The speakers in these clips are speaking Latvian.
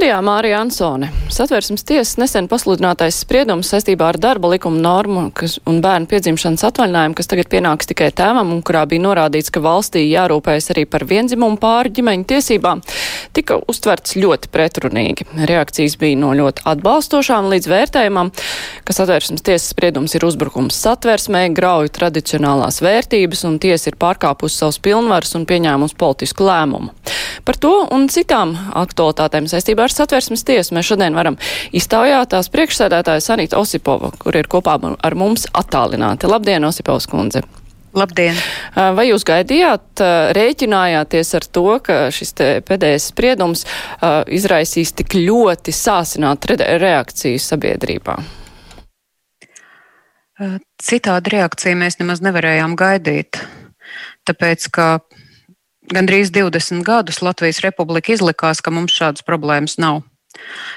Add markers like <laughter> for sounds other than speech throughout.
Studijā Mārija Ansone. Satversmes tiesas nesen pasludinātais spriedums saistībā ar darba likuma normu kas, un bērnu piedzimšanas atvaļinājumu, kas tagad pienāks tikai tēvam un kurā bija norādīts, ka valstī jārūpējas arī par vienzimumu pāri ģimeņu tiesībām, tika uztverts ļoti pretrunīgi. Reakcijas bija no ļoti atbalstošām līdz vērtējumam, ka satversmes tiesas spriedums ir uzbrukums satversmē, grauj tradicionālās vērtības un tiesa ir pārkāpusi savus pilnvaras un pieņēmusi politisku lēmumu. Par to un citām aktualitātēm saistībā ar satversmes tiesu mēs šodien varam iztaujāt tās priekšsēdētāja Sanita Osipova, kur ir kopā ar mums attālināti. Labdien, Osipovs kundze! Labdien! Vai jūs gaidījāt, rēķinājāties ar to, ka šis pēdējais spriedums izraisīs tik ļoti sāsināt reakciju sabiedrībā? Citādi reakciju mēs nemaz nevarējām gaidīt, tāpēc, ka gandrīz 20 gadus Latvijas Republika izlikās, ka mums šādas problēmas nav.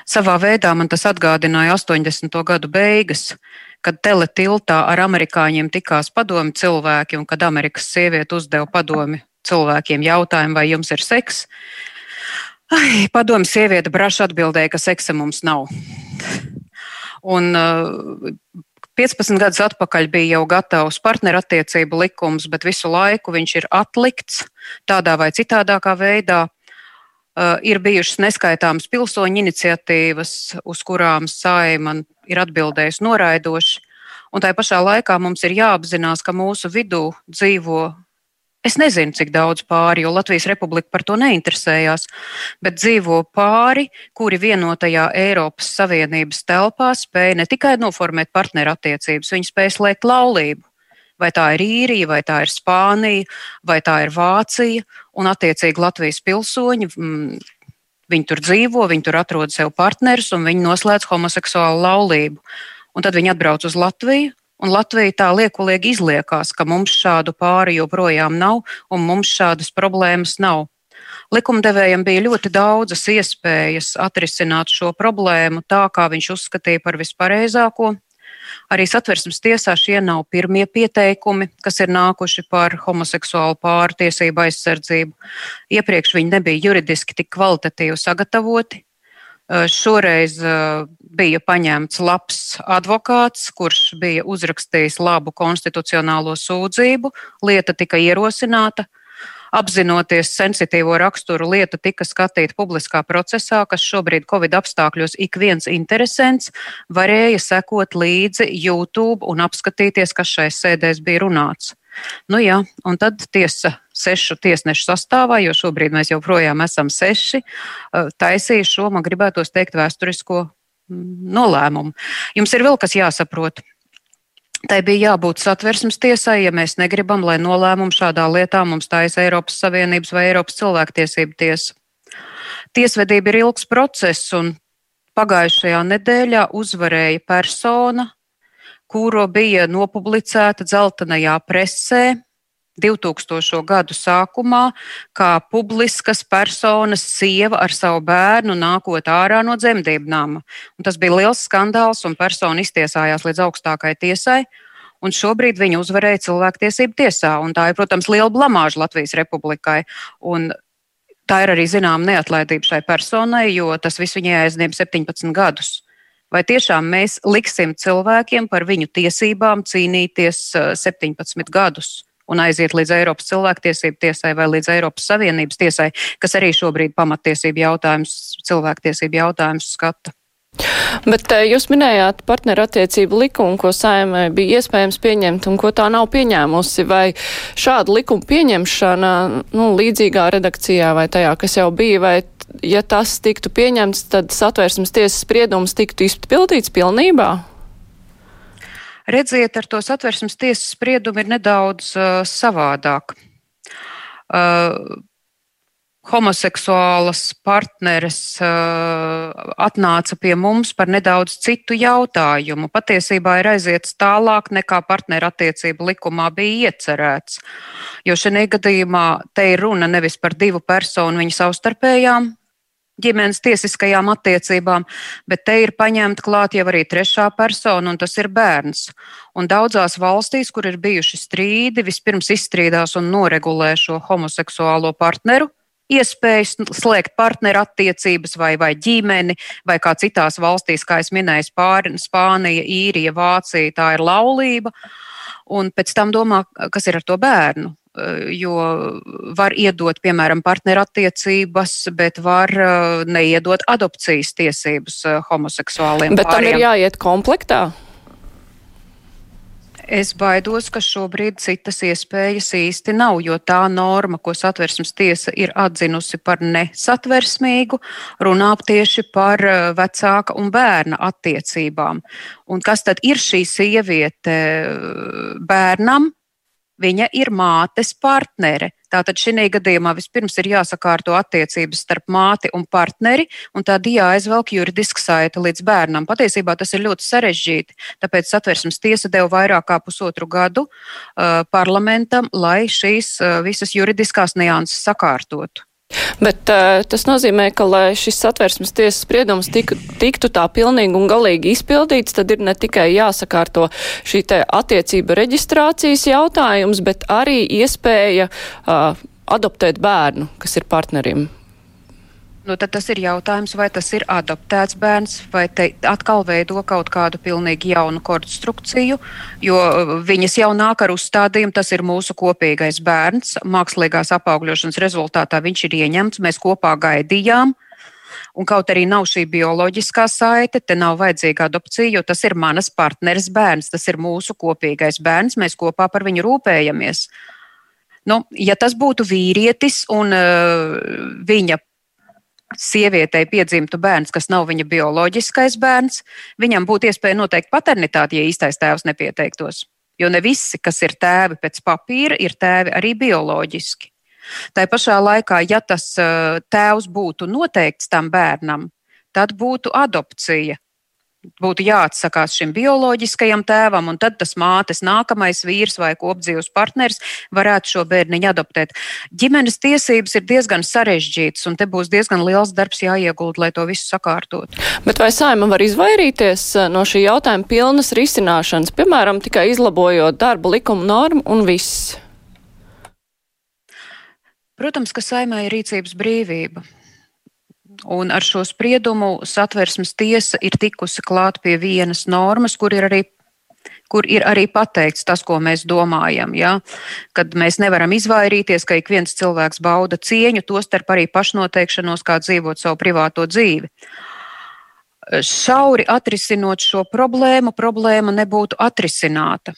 Savā veidā man tas atgādināja 80. gadu beigas, kad teletiltā ar amerikāņiem tikās padomi cilvēki, un kad Amerikas sieviete uzdeva padomi cilvēkiem jautājumu, vai jums ir seks. Ai, padomi sieviete braši atbildēja, ka seksa mums nav. Un uh, 15 gadus atpakaļ bija jau gatavs partnerattiecību likums, bet visu laiku viņš ir atlikts tādā vai citādākā veidā. Uh, ir bijušas neskaitāmas pilsoņu iniciatīvas, uz kurām saima ir atbildējusi noraidoši. Un tā pašā laikā mums ir jāapzinās, ka mūsu vidū dzīvo Es nezinu, cik daudz pāri, jo Latvijas republika par to neinteresējās, bet dzīvo pāri, kuri vienotajā Eiropas Savienības telpā spēja ne tikai noformēt partnerattiecības, viņi spēja slēgt laulību. Vai tā ir īrija, vai tā ir Spānija, vai tā ir Vācija, un attiecīgi Latvijas pilsoņi. Mm, Viņi tur dzīvo, viņi tur atrod sev partnerus un viņi noslēdz homoseksuālu laulību. Un tad viņi atbrauc uz Latviju, Un Latvija tā liekulīgi izliekās, ka mums šādu pāri joprojām nav un mums šādas problēmas nav. Likumdevējiem bija ļoti daudzas iespējas atrisināt šo problēmu tā, kā viņš uzskatīja par vispareizāko. Arī satversmes tiesā šie nav pirmie pieteikumi, kas ir nākuši par homoseksuālu pārtiesību aizsardzību. Iepriekš viņi nebija juridiski tik kvalitatīvi sagatavoti, šoreiz eh, bija paņemts labs advokāts, kurš bija uzrakstījis labu konstitucionālo sūdzību. Lieta tika ierosināta. Apzinoties sensitīvo raksturu, lieta tika skatīta publiskā procesā, kas šobrīd Covid apstākļos ik viens interesants varēja sekot līdzi YouTube un apskatīties, kas šai sēdēs bija runāts. Nu jā, un tad tiesa sešu tiesnešu sastāvā, jo šobrīd mēs joprojām esam seši, taisīja šo, man gribētos teikt, vēsturisko mm, nolēmumu. Jums ir vēl kas jāsaprot. Tai bija jābūt satversmes tiesai, ja mēs negribam, lai nolēmumu šādā lietā mums taisa Eiropas Savienības vai Eiropas cilvēktiesību tiesa. Tiesvedība ir ilgs process, un pagājušajā nedēļā uzvarēja persona, kuru bija nopublicēta dzeltenajā presē 2000. gadu sākumā, kā publiskas personas sieva ar savu bērnu nākot ārā no dzemdību nama. Un tas bija liels skandāls, un persona iztiesājās līdz augstākajai tiesai. Un šobrīd viņa uzvarēja cilvēktiesību tiesā. Tā ir, protams, liela blamāža Latvijas republikai. Un tā ir arī zināma neatlaidība šai personai, jo tas viss viņai aizņem 17 gadus. Vai tiešām mēs liksim cilvēkiem par viņu tiesībām cīnīties 17 gadus? un aiziet līdz Eiropas cilvēktiesību tiesai vai līdz Eiropas Savienības tiesai, kas arī šobrīd pamatiesību jautājums, cilvēktiesību jautājums skata. Bet jūs minējāt partnerattiecību likumu, ko saimē bija iespējams pieņemt un ko tā nav pieņēmusi. Vai šāda likuma pieņemšana nu, līdzīgā redakcijā vai tajā, kas jau bija, vai ja tas tiktu pieņemts, tad satvērsmes tiesas spriedums tiktu izpildīts pilnībā? Redziet, ar to satversmes tiesas spriedumu ir nedaudz uh, savādāk. Uh, homoseksuālas partneres uh, atnāca pie mums par nedaudz citu jautājumu. Patiesībā ir aiziets tālāk nekā partnerattiecību likumā bija iecerēts. Jo šajā gadījumā te ir runa nevis par divu personu viņu savstarpējām ģimenes tiesiskajām attiecībām, bet te ir paņemta klāt jau arī trešā persona, un tas ir bērns. Un daudzās valstīs, kur ir bijuši strīdi, vispirms izstrīdās un noregulē šo homoseksuālo partneru iespējas slēgt partneru attiecības vai, vai ģimeni, vai kā citās valstīs, kā es minēju, Spāri, Spānija, Īrija, Vācija, tā ir laulība. Un pēc tam domā, kas ir ar to bērnu. Eh, jo var iedot, piemēram, partnerattiecības, bet var eh, neiedot adopcijas tiesības eh, homoseksuāliem. Bet pāriem. tam ir jāiet komplektā? Es baidos, ka šobrīd citas iespējas īsti nav, jo tā norma, ko satversmes tiesa ir atzinusi par nesatversmīgu, runā tieši par vecāka un bērna attiecībām. Un kas tad ir šī sieviete bērnam, viņa ir mātes partnere. Tātad šī gadījumā vispirms ir jāsakārto attiecības starp māti un partneri, un tad jāaizvelk juridiska saita līdz bērnam. Patiesībā tas ir ļoti sarežģīti, tāpēc satversmes tiesa deva vairāk kā pusotru gadu uh, parlamentam, lai šīs uh, visas juridiskās nianses sakārtotu. Bet uh, tas nozīmē, ka, lai šis satversmes tiesas spriedums tik, tiktu tā pilnīgi un galīgi izpildīts, tad ir ne tikai jāsakārto šī te attiecība reģistrācijas jautājums, bet arī iespēja uh, adoptēt bērnu, kas ir partnerim Nu, tad tas ir jautājums, vai tas ir adaptēts bērns, vai te atkal veido kaut kādu pilnīgi jaunu konstrukciju, jo uh, viņas jau nāk ar uzstādījumu, tas ir mūsu kopīgais bērns. Mākslīgās apaugļošanas rezultātā viņš ir ieņemts, mēs kopā gaidījām. Un kaut arī nav šī bioloģiskā saite, te nav vajadzīga adopcija, jo tas ir manas partneres bērns, tas ir mūsu kopīgais bērns, mēs kopā par viņu rūpējamies. Nu, ja tas būtu vīrietis un uh, viņa sievietei piedzimtu bērns, kas nav viņa bioloģiskais bērns, viņam būtu iespēja noteikt paternitāti, ja īstais tēvs nepieteiktos. Jo ne visi, kas ir tēvi pēc papīra, ir tēvi arī bioloģiski. Tā pašā laikā, ja tas tēvs būtu noteikts tam bērnam, tad būtu adopcija būtu jāatsakās šim bioloģiskajam tēvam, un tad tas mātes nākamais vīrs vai kopdzīvs partneris varētu šo bērniņu adoptēt. Ģimenes tiesības ir diezgan sarežģītas, un te būs diezgan liels darbs jāiegulda, lai to visu sakārtot. Bet vai saima var izvairīties eh, no šī jautājuma pilnas risināšanas, piemēram, tikai izlabojot darba likumu normu un viss? Protams, ka saimai ir rīcības brīvība. Un ar šo spriedumu satversmes tiesa ir tikusi klāt pie vienas normas, kur ir arī kur ir arī pateikts tas, ko mēs domājam. Ja? Kad mēs nevaram izvairīties, ka ik viens cilvēks bauda cieņu, tostarp arī pašnoteikšanos, kā dzīvot savu privāto dzīvi. Šauri atrisinot šo problēmu, problēma nebūtu atrisināta.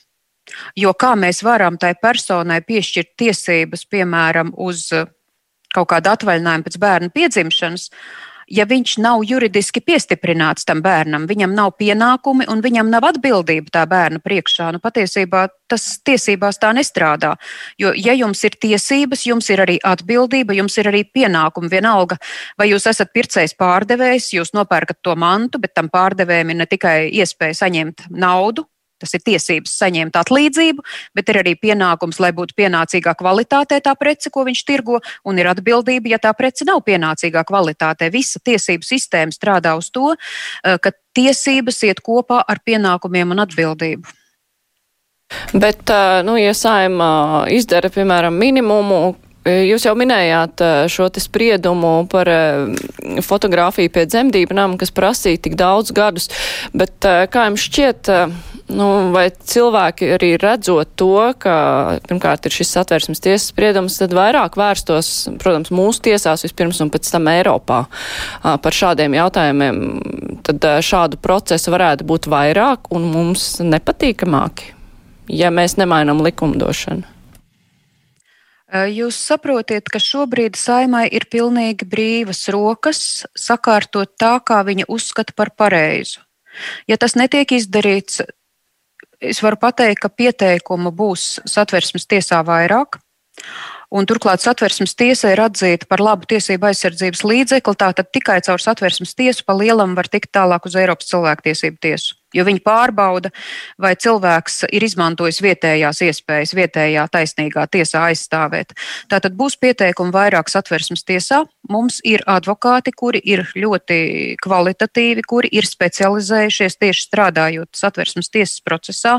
Jo kā mēs varam tai personai piešķirt tiesības, piemēram, uz kaut kādu atvaļinājumu pēc bērna piedzimšanas, ja viņš nav juridiski piestiprināts tam bērnam, viņam nav pienākumi un viņam nav atbildība tā bērna priekšā. Nu, patiesībā tas tiesībās tā nestrādā. Jo, ja jums ir tiesības, jums ir arī atbildība, jums ir arī pienākumi. Vienalga, vai jūs esat pircējs pārdevējs, jūs nopērkat to mantu, bet tam pārdevējiem ir ne tikai iespēja saņemt naudu, Tas ir tiesības saņemt atlīdzību, bet ir arī pienākums, lai būtu pienācīgā kvalitātē tā prece, ko viņš tirgo, un ir atbildība, ja tā prece nav pienācīgā kvalitātē. Visa tiesību sistēma strādā uz to, eh, ka tiesības iet kopā ar pienākumiem un atbildību. Bet, eh, nu, ja saima izdara, piemēram, minimumu, Jūs jau minējāt šo te spriedumu par fotografiju pie dzemdībām, kas prasīja tik daudz gadus, bet kā jums šķiet, nu, vai cilvēki arī redzot to, ka pirmkārt ir šis satversmes tiesas spriedums, tad vairāk vērstos, protams, mūsu tiesās vispirms un pēc tam Eiropā par šādiem jautājumiem, tad šādu procesu varētu būt vairāk un mums nepatīkamāki, ja mēs nemainam likumdošanu. Jūs saprotiet, ka šobrīd saimai ir pilnīgi brīvas rokas sakārtot tā, kā viņa uzskata par pareizu. Ja tas netiek izdarīts, es varu pateikt, ka pieteikumu būs satversmes tiesā vairāk. Un turklāt satversmes tiesa ir atzīta par labu tiesību aizsardzības līdzekli, tātad tikai caur satversmes tiesu pa lielam var tikt tālāk uz Eiropas cilvēktiesību tiesu jo viņi pārbauda, vai cilvēks ir izmantojis vietējās iespējas, vietējā taisnīgā tiesā aizstāvēt. Tātad būs pieteikumi vairāk satversmes tiesā. Mums ir advokāti, kuri ir ļoti kvalitatīvi, kuri ir specializējušies tieši strādājot satversmes tiesas procesā.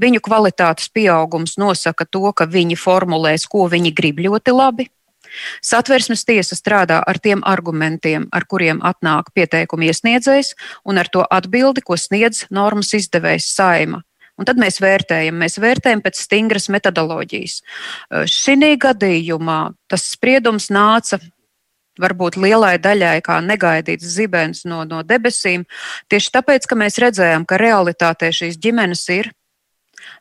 Viņu kvalitātes pieaugums nosaka to, ka viņi formulēs, ko viņi grib ļoti labi, Satversmes tiesa strādā ar tiem argumentiem, ar kuriem atnāk pieteikuma iesniedzējs, un ar to atbildi, ko sniedz normas izdevējs saima. Un tad mēs vērtējam, mēs vērtējam pēc stingras metodoloģijas. Šī gadījumā tas spriedums nāca varbūt lielai daļai kā negaidīts zibens no, no debesīm, tieši tāpēc, ka mēs redzējām, ka realitātē šīs ģimenes ir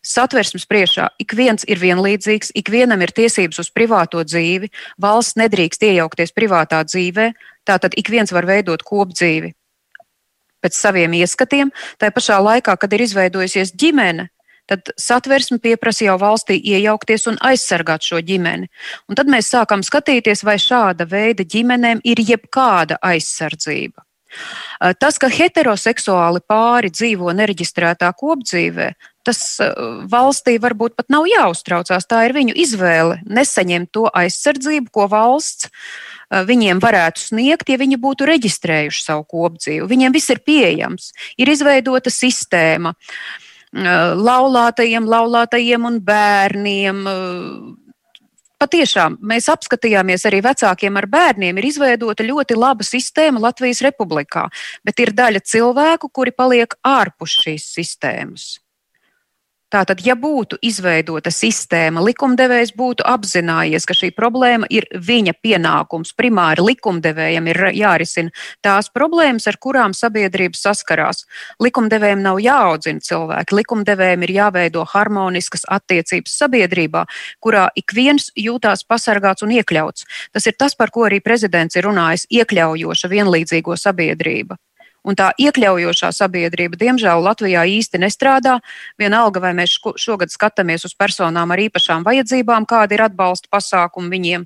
Satversmes priekšā ik viens ir vienlīdzīgs, ik vienam ir tiesības uz privāto dzīvi, valsts nedrīkst iejaukties privātā dzīvē, tātad ik viens var veidot kopdzīvi pēc saviem ieskatiem. Tā pašā laikā, kad ir izveidojusies ģimene, tad satversme pieprasa jau valstī iejaukties un aizsargāt šo ģimeni. Un tad mēs sākam skatīties, vai šāda veida ģimenēm ir jebkāda aizsardzība. Tas, ka heteroseksuāli pāri dzīvo nereģistrētā kopdzīvē, tas eh, valstī varbūt pat nav jāuztraucās. Tā ir viņu izvēle nesaņemt to aizsardzību, ko valsts eh, viņiem varētu sniegt, ja viņi būtu reģistrējuši savu kopdzīvi. Viņiem viss ir pieejams, ir izveidota sistēma eh, laulātajiem, laulātajiem un bērniem. Patiešām mēs apskatījāmies arī vecākiem ar bērniem. Ir izveidota ļoti laba sistēma Latvijas Republikā, bet ir daļa cilvēku, kuri paliek ārpus šīs sistēmas. Tātad, ja būtu izveidota sistēma, likumdevējs būtu apzinājies, ka šī problēma ir viņa pienākums. Primāri likumdevējam ir jārisina tās problēmas, ar kurām sabiedrība saskarās. Likumdevējiem nav jāaudzina cilvēki, likumdevējiem ir jāveido harmoniskas attiecības sabiedrībā, kurā ik viens jūtās pasargāts un iekļauts. Tas ir tas, par ko arī prezidents ir runājis - iekļaujoša, vienlīdzīgo sabiedrība. Un tā iekļaujošā sabiedrība, diemžēl, Latvijā īsti nestrādā. Vienalga, vai mēs šogad skatāmies uz personām ar īpašām vajadzībām, kāda ir atbalsta pasākuma viņiem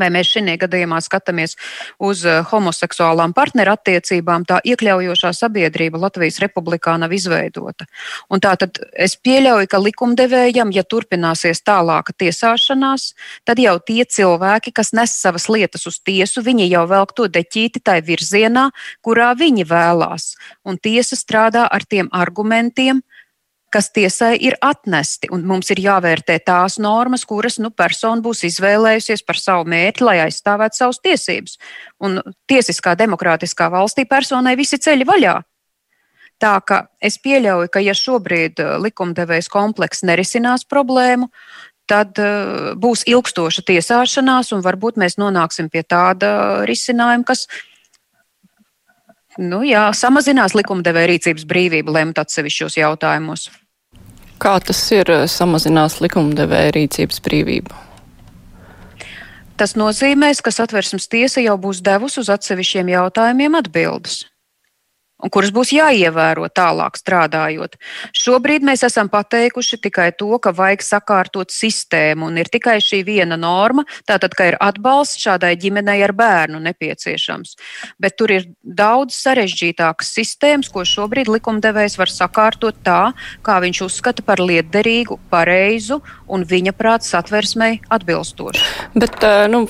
vai mēs šajā gadījumā skatāmies uz eh, homoseksuālām partnerattiecībām, tā iekļaujošā sabiedrība Latvijas Republikā nav izveidota. Un tā tad es pieļauju, ka likumdevējam, ja turpināsies tālāka tiesāšanās, tad jau tie cilvēki, kas nes savas lietas uz tiesu, viņi jau velk to deķīti tai virzienā, kurā viņi vēlās. Un tiesa strādā ar tiem argumentiem, kas tiesai ir atnesti. Mums ir jāvērtē tās normas, kuras nu, persona būs izvēlējusies par savu mērķi, lai aizstāvētu savas tiesības. Un tiesiskā, demokrātiskā valstī personai visi ceļi vaļā. Tā ka es pieļauju, ka ja šobrīd uh, likumdevējs komplekss nerisinās problēmu, tad uh, būs ilgstoša tiesāšanās, un varbūt mēs nonāksim pie tāda risinājuma, kas nu, jā, samazinās likumdevēja rīcības brīvību lemt atsevišķos jautājumos. Kā tas ir eh, samazinās likumdevēja rīcības brīvību? Tas nozīmēs, ka satversmes tiesa jau būs devusi uz atsevišķiem jautājumiem atbildes un kuras būs jāievēro tālāk strādājot. Šobrīd mēs esam pateikuši tikai to, ka vajag sakārtot sistēmu, un ir tikai šī viena norma, tātad, ka ir atbalsts šādai ģimenei ar bērnu nepieciešams. Bet tur ir daudz sarežģītākas sistēmas, ko šobrīd likumdevējs var sakārtot tā, kā viņš uzskata par lietderīgu, pareizu un viņa prāta satversmei atbilstošu. Bet eh, nu,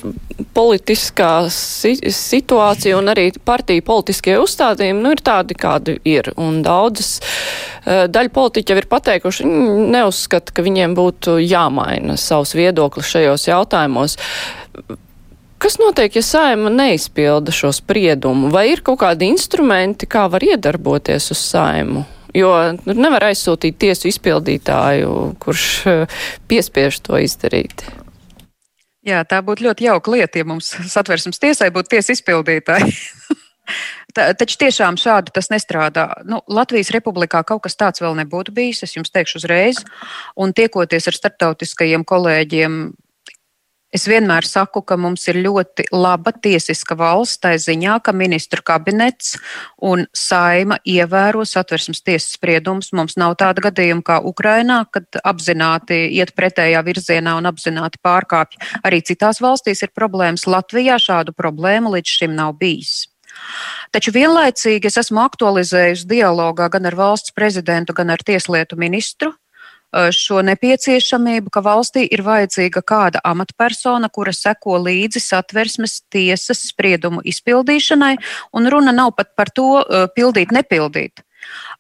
politiskā si situācija un arī partija politiskie uzstādījumi nu, ir tādi, tādi, kādi ir. Un daudzas eh, daļa politiķi jau ir pateikuši, neuzskata, ka viņiem būtu jāmaina savs viedoklis šajos jautājumos. Kas notiek, ja saima neizpilda šo spriedumu? Vai ir kaut kādi instrumenti, kā var iedarboties uz saimu? Jo nevar aizsūtīt tiesu izpildītāju, kurš eh, piespiež to izdarīt. Jā, tā būtu ļoti jauka lieta, ja mums satversmes tiesai būtu tiesa izpildītāji. <laughs> Taču tiešām šādi tas nestrādā. Nu, Latvijas republikā kaut kas tāds vēl nebūtu bijis, es jums teikšu uzreiz. Un tiekoties ar starptautiskajiem kolēģiem, es vienmēr saku, ka mums ir ļoti laba tiesiska valsts, tā ziņā, ka ministru kabinets un saima ievēro satversmes tiesas spriedumus. Mums nav tāda gadījuma kā Ukrainā, kad apzināti iet pretējā virzienā un apzināti pārkāpj. Arī citās valstīs ir problēmas. Latvijā šādu problēmu līdz šim nav bijis. Taču vienlaicīgi es esmu aktualizējusi dialogā gan ar valsts prezidentu, gan ar tieslietu ministru šo nepieciešamību, ka valstī ir vajadzīga kāda amatpersona, kura seko līdzi satversmes tiesas spriedumu izpildīšanai, un runa nav pat par to pildīt, nepildīt.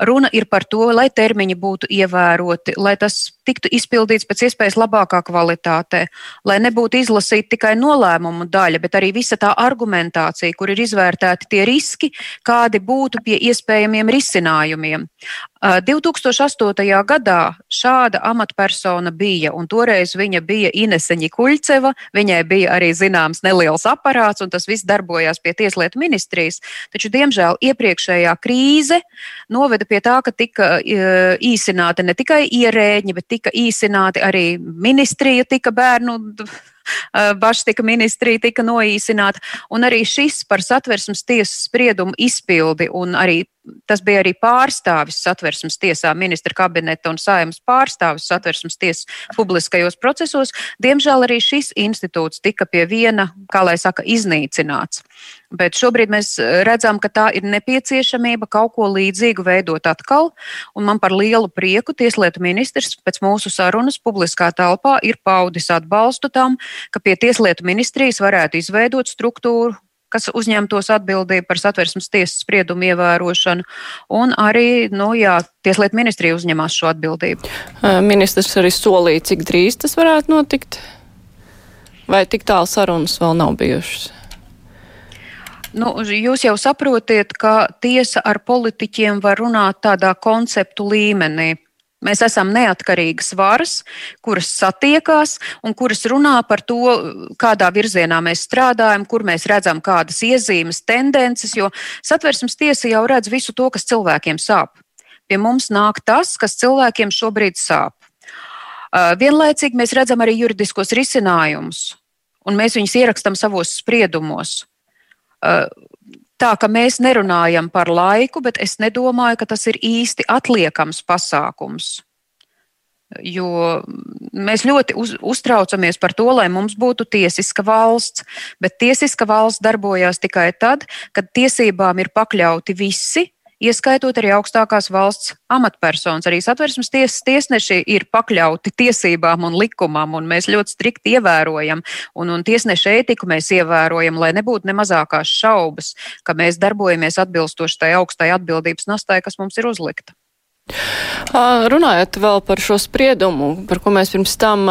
Runa ir par to, lai termiņi būtu ievēroti, lai tas tiktu izpildīts pēc iespējas labākā kvalitātē, lai nebūtu izlasīta tikai nolēmumu daļa, bet arī visa tā argumentācija, kur ir izvērtēti tie riski, kādi būtu pie iespējamiem risinājumiem. 2008. gadā šāda amatpersona bija, un toreiz viņa bija Ineseņa Kuļceva. Viņai bija arī zināms neliels aparāts, un tas viss darbojās pie Tieslietu ministrijas. Taču, diemžēl, iepriekšējā krīze noveda pie tā, ka tika īsināti ne tikai ierēģi, bet tika īsināti arī ministrija, tika bērnu <laughs> Bašs tika ministrija, tika noīsināta, un arī šis par satversmes tiesas spriedumu izpildi, un arī tas bija arī pārstāvis satversmes tiesā, ministra kabineta un saimas pārstāvis satversmes tiesas publiskajos procesos. Diemžēl arī šis institūts tika pie viena, kā lai saka, iznīcināts. Bet šobrīd mēs redzam, ka tā ir nepieciešamība kaut ko līdzīgu veidot atkal, un man par lielu prieku Tieslietu ministrs pēc mūsu sarunas publiskā telpā ir paudis atbalstu tam, ka pie Tieslietu ministrijas varētu izveidot struktūru, kas uzņemtos atbildību par satversmes tiesas spriedumu ievērošanu, un arī, nu, jā, Tieslietu ministrija uzņemās šo atbildību. Ministrs arī solīja, cik drīz tas varētu notikt? Vai tik tālu sarunas vēl nav bijušas? Nu, jūs jau saprotiet, ka tiesa ar politiķiem var runāt tādā konceptu līmenī. Mēs esam neatkarīgas varas, kuras satiekās un kuras runā par to, kādā virzienā mēs strādājam, kur mēs redzam kādas iezīmes, tendences, jo satversmes tiesa jau redz visu to, kas cilvēkiem sāp. Pie mums nāk tas, kas cilvēkiem šobrīd sāp. Vienlaicīgi mēs redzam arī juridiskos risinājumus, un mēs viņus ierakstām savos spriedumos tā, ka mēs nerunājam par laiku, bet es nedomāju, ka tas ir īsti atliekams pasākums. Jo mēs ļoti uz, uztraucamies par to, lai mums būtu tiesiska valsts, bet tiesiska valsts darbojās tikai tad, kad tiesībām ir pakļauti visi, ieskaitot arī augstākās valsts amatpersonas. Arī satversmes tiesas tiesneši ir pakļauti tiesībām un likumam, un mēs ļoti strikti ievērojam, un, un tiesneša ētiku mēs ievērojam, lai nebūtu ne mazākās šaubas, ka mēs darbojamies atbilstoši tai augstai atbildības nastai, kas mums ir uzlikta. Runājot vēl par šo spriedumu, par ko mēs pirms tam,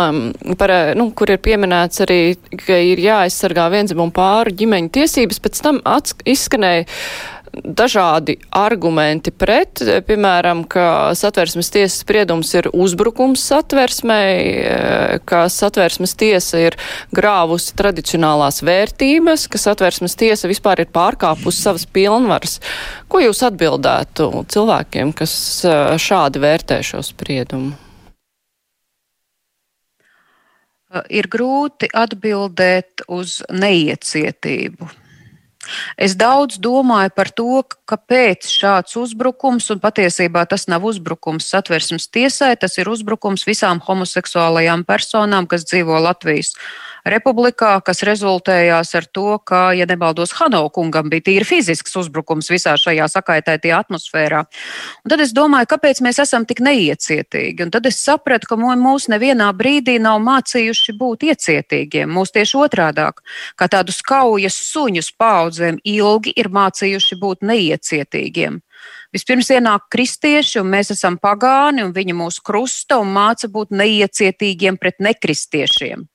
par, nu, kur ir pieminēts arī, ka ir jāaizsargā vienzimumu pāru ģimeņu tiesības, pēc tam izskanēja dažādi argumenti pret, piemēram, ka satversmes tiesas spriedums ir uzbrukums satversmei, ka satversmes tiesa ir grāvusi tradicionālās vērtības, ka satversmes tiesa vispār ir pārkāpusi savas pilnvaras. Ko jūs atbildētu cilvēkiem, kas šādi vērtē šo spriedumu? Ir grūti atbildēt uz neiecietību Es daudz domāju par to, kāpēc šāds uzbrukums, un patiesībā tas nav uzbrukums satversmes tiesai, tas ir uzbrukums visām homoseksuālajām personām, kas dzīvo Latvijas republikā, kas rezultējās ar to, ka, ja nebaldos, Hanaukungam bija tīri fizisks uzbrukums visā šajā sakaitētajā atmosfērā. Un tad es domāju, kāpēc mēs esam tik neiecietīgi. Un tad es sapratu, ka mūs nevienā brīdī nav mācījuši būt iecietīgiem. Mūs tieši otrādāk, kā tādus kaujas suņus paudzēm ilgi ir mācījuši būt neiecietīgiem. Vispirms ienāk kristieši, un mēs esam pagāni, un viņi mūs krusta un māca būt neiecietīgiem pret nekristiešiem.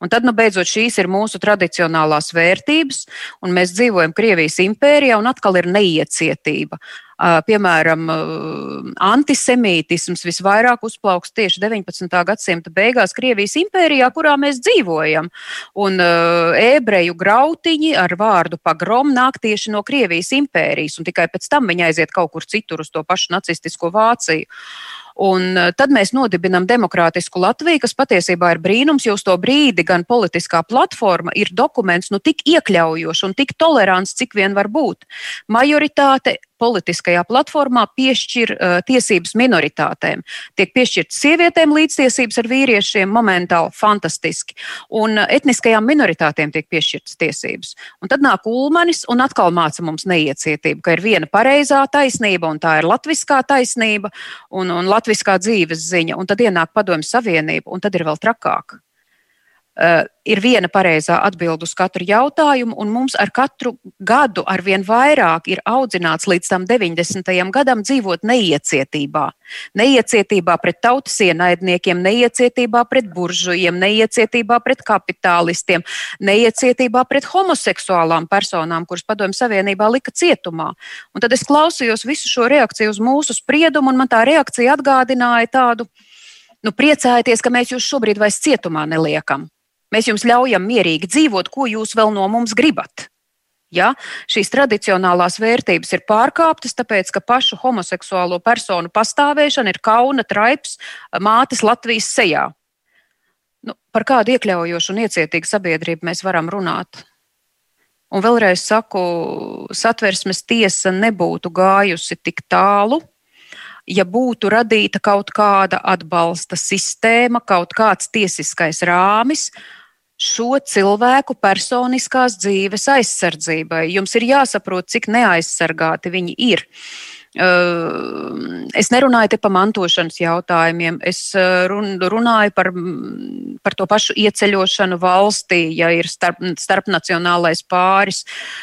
Un tad, nu, beidzot, šīs ir mūsu tradicionālās vērtības, un mēs dzīvojam Krievijas impērijā, un atkal ir neiecietība. Piemēram, antisemītisms visvairāk uzplauks tieši 19. gadsimta beigās Krievijas impērijā, kurā mēs dzīvojam. Un ebreju grautiņi ar vārdu pagrom nāk tieši no Krievijas impērijas, un tikai pēc tam viņi aiziet kaut kur citur uz to pašu nacistisko Vāciju. Un eh, tad mēs nodibinām demokrātisku Latviju, kas patiesībā ir brīnums, jo uz to brīdi gan politiskā platforma ir dokuments nu tik iekļaujošs un tik tolerants, cik vien var būt. Majoritāte politiskajā platformā piešķir uh, tiesības minoritātēm. Tiek piešķirtas sievietēm līdztiesības ar vīriešiem, momentāli fantastiski, un uh, etniskajām minoritātēm tiek piešķirtas tiesības. Un tad nāk Ulmanis un atkal māca mums neiecietību, ka ir viena pareizā taisnība, un tā ir latviskā taisnība un, un latviskā dzīves ziņa, un tad ienāk padomju savienība, un tad ir vēl trakāk. Uh, ir viena pareizā atbilde uz katru jautājumu, un mums ar katru gadu arvien vairāk ir audzināts līdz tam 90. gadam dzīvot neiecietībā. Neiecietībā pret tautas ienaidniekiem, neiecietībā pret buržujiem, neiecietībā pret kapitālistiem, neiecietībā pret homoseksuālām personām, kuras Padomju Savienībā lika cietumā. Un tad es klausījos visu šo reakciju uz mūsu spriedumu, un man tā reakcija atgādināja tādu. Nu, priecājieties, ka mēs jūs šobrīd vairs cietumā neliekam. Mēs jums ļaujam mierīgi dzīvot, ko jūs vēl no mums gribat. Ja? Šīs tradicionālās vērtības ir pārkāptas, tāpēc ka pašu homoseksuālo personu pastāvēšana ir kauna traips mātes Latvijas sejā. Nu, par kādu iekļaujošu un iecietīgu sabiedrību mēs varam runāt? Un vēlreiz saku, satversmes tiesa nebūtu gājusi tik tālu, ja būtu radīta kaut kāda atbalsta sistēma, kaut kāds tiesiskais rāmis, šo cilvēku personiskās dzīves aizsardzībai. Jums ir jāsaprot, cik neaizsargāti viņi ir. Es nerunāju te par mantošanas jautājumiem, es runāju par, par to pašu ieceļošanu valstī, ja ir starp, starpnacionālais pāris.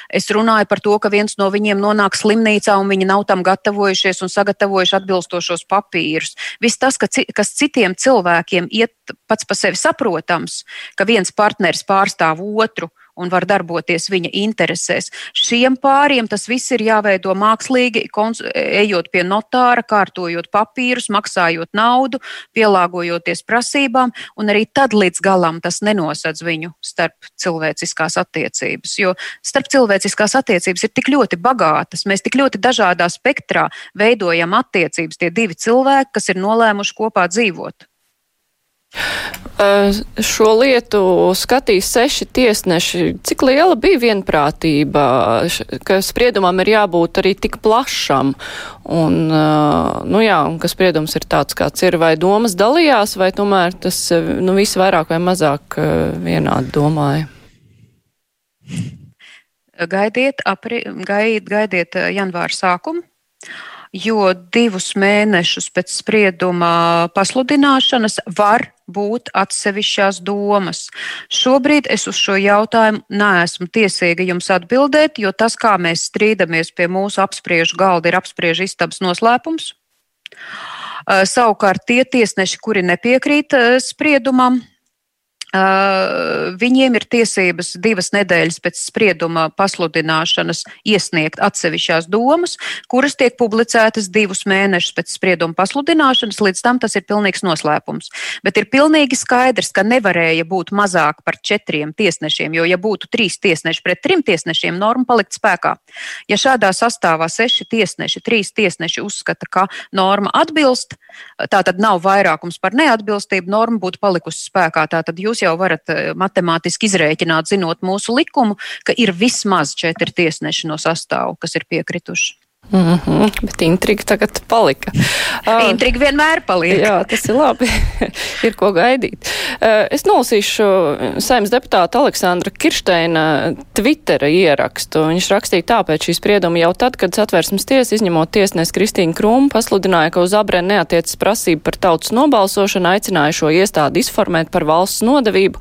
Es runāju par to, ka viens no viņiem nonāk slimnīcā un viņi nav tam gatavojušies un sagatavojuši atbilstošos papīrus. Viss tas, ka, kas citiem cilvēkiem iet pats par sevi saprotams, ka viens partneris pārstāv otru un var darboties viņa interesēs. Šiem pāriem tas viss ir jāveido mākslīgi, ejot pie notāra, kārtojot papīrus, maksājot naudu, pielāgojoties prasībām, un arī tad līdz galam tas nenosedz viņu starp cilvēciskās attiecības. Jo starp cilvēciskās attiecības ir tik ļoti bagātas, mēs tik ļoti dažādā spektrā veidojam attiecības, tie divi cilvēki, kas ir nolēmuši kopā dzīvot. Šo lietu skatīs seši tiesneši. Cik liela bija vienprātība, ka spriedumam ir jābūt arī tik plašam? Un, nu jā, un ka spriedums ir tāds, kāds ir, vai domas dalījās, vai tomēr tas nu, viss vairāk vai mazāk vienādi domāja? Gaidiet, apri, gaid, gaidiet janvāra sākumu jo divus mēnešus pēc sprieduma pasludināšanas var būt atsevišķās domas. Šobrīd es uz šo jautājumu neesmu tiesīga jums atbildēt, jo tas, kā mēs strīdamies pie mūsu apspriežu galda, ir apspriežu istabas noslēpums. Savukārt tie tiesneši, kuri nepiekrīt spriedumam, Viņiem ir tiesības divas nedēļas pēc sprieduma pasludināšanas iesniegt atsevišķās domas, kuras tiek publicētas divus mēnešus pēc sprieduma pasludināšanas. Līdz tam tas ir pilnīgs noslēpums. Bet ir pilnīgi skaidrs, ka nevarēja būt mazāk par četriem tiesnešiem, jo, ja būtu trīs tiesneši pret trim tiesnešiem, norma palikt spēkā. Ja šādā sastāvā seši tiesneši, trīs tiesneši uzskata, ka norma atbilst, tā tad nav vairākums par neatbilstību, norma būtu palikusi spēkā. Tātad jūs jau varat eh, matemātiski izrēķināt, zinot mūsu likumu, ka ir vismaz četri tiesneši no sastāvu, kas ir piekrituši. Mm -hmm, bet intriga tagad palika. Uh, <laughs> intriga vienmēr paliek. Jā, tas ir labi. <laughs> ir ko gaidīt. Uh, es nolasīšu saimnes deputāta Aleksandra Kirsteina Twittera ierakstu. Viņš rakstīja tāpēc šī sprieduma jau tad, kad satversmes tiesa, izņemot tiesnes Kristīnu Krūmu, pasludināja, ka uz abrēnu neatiecas prasība par tautas nobalsošanu, aicināja šo iestādi izformēt par valsts nodevību,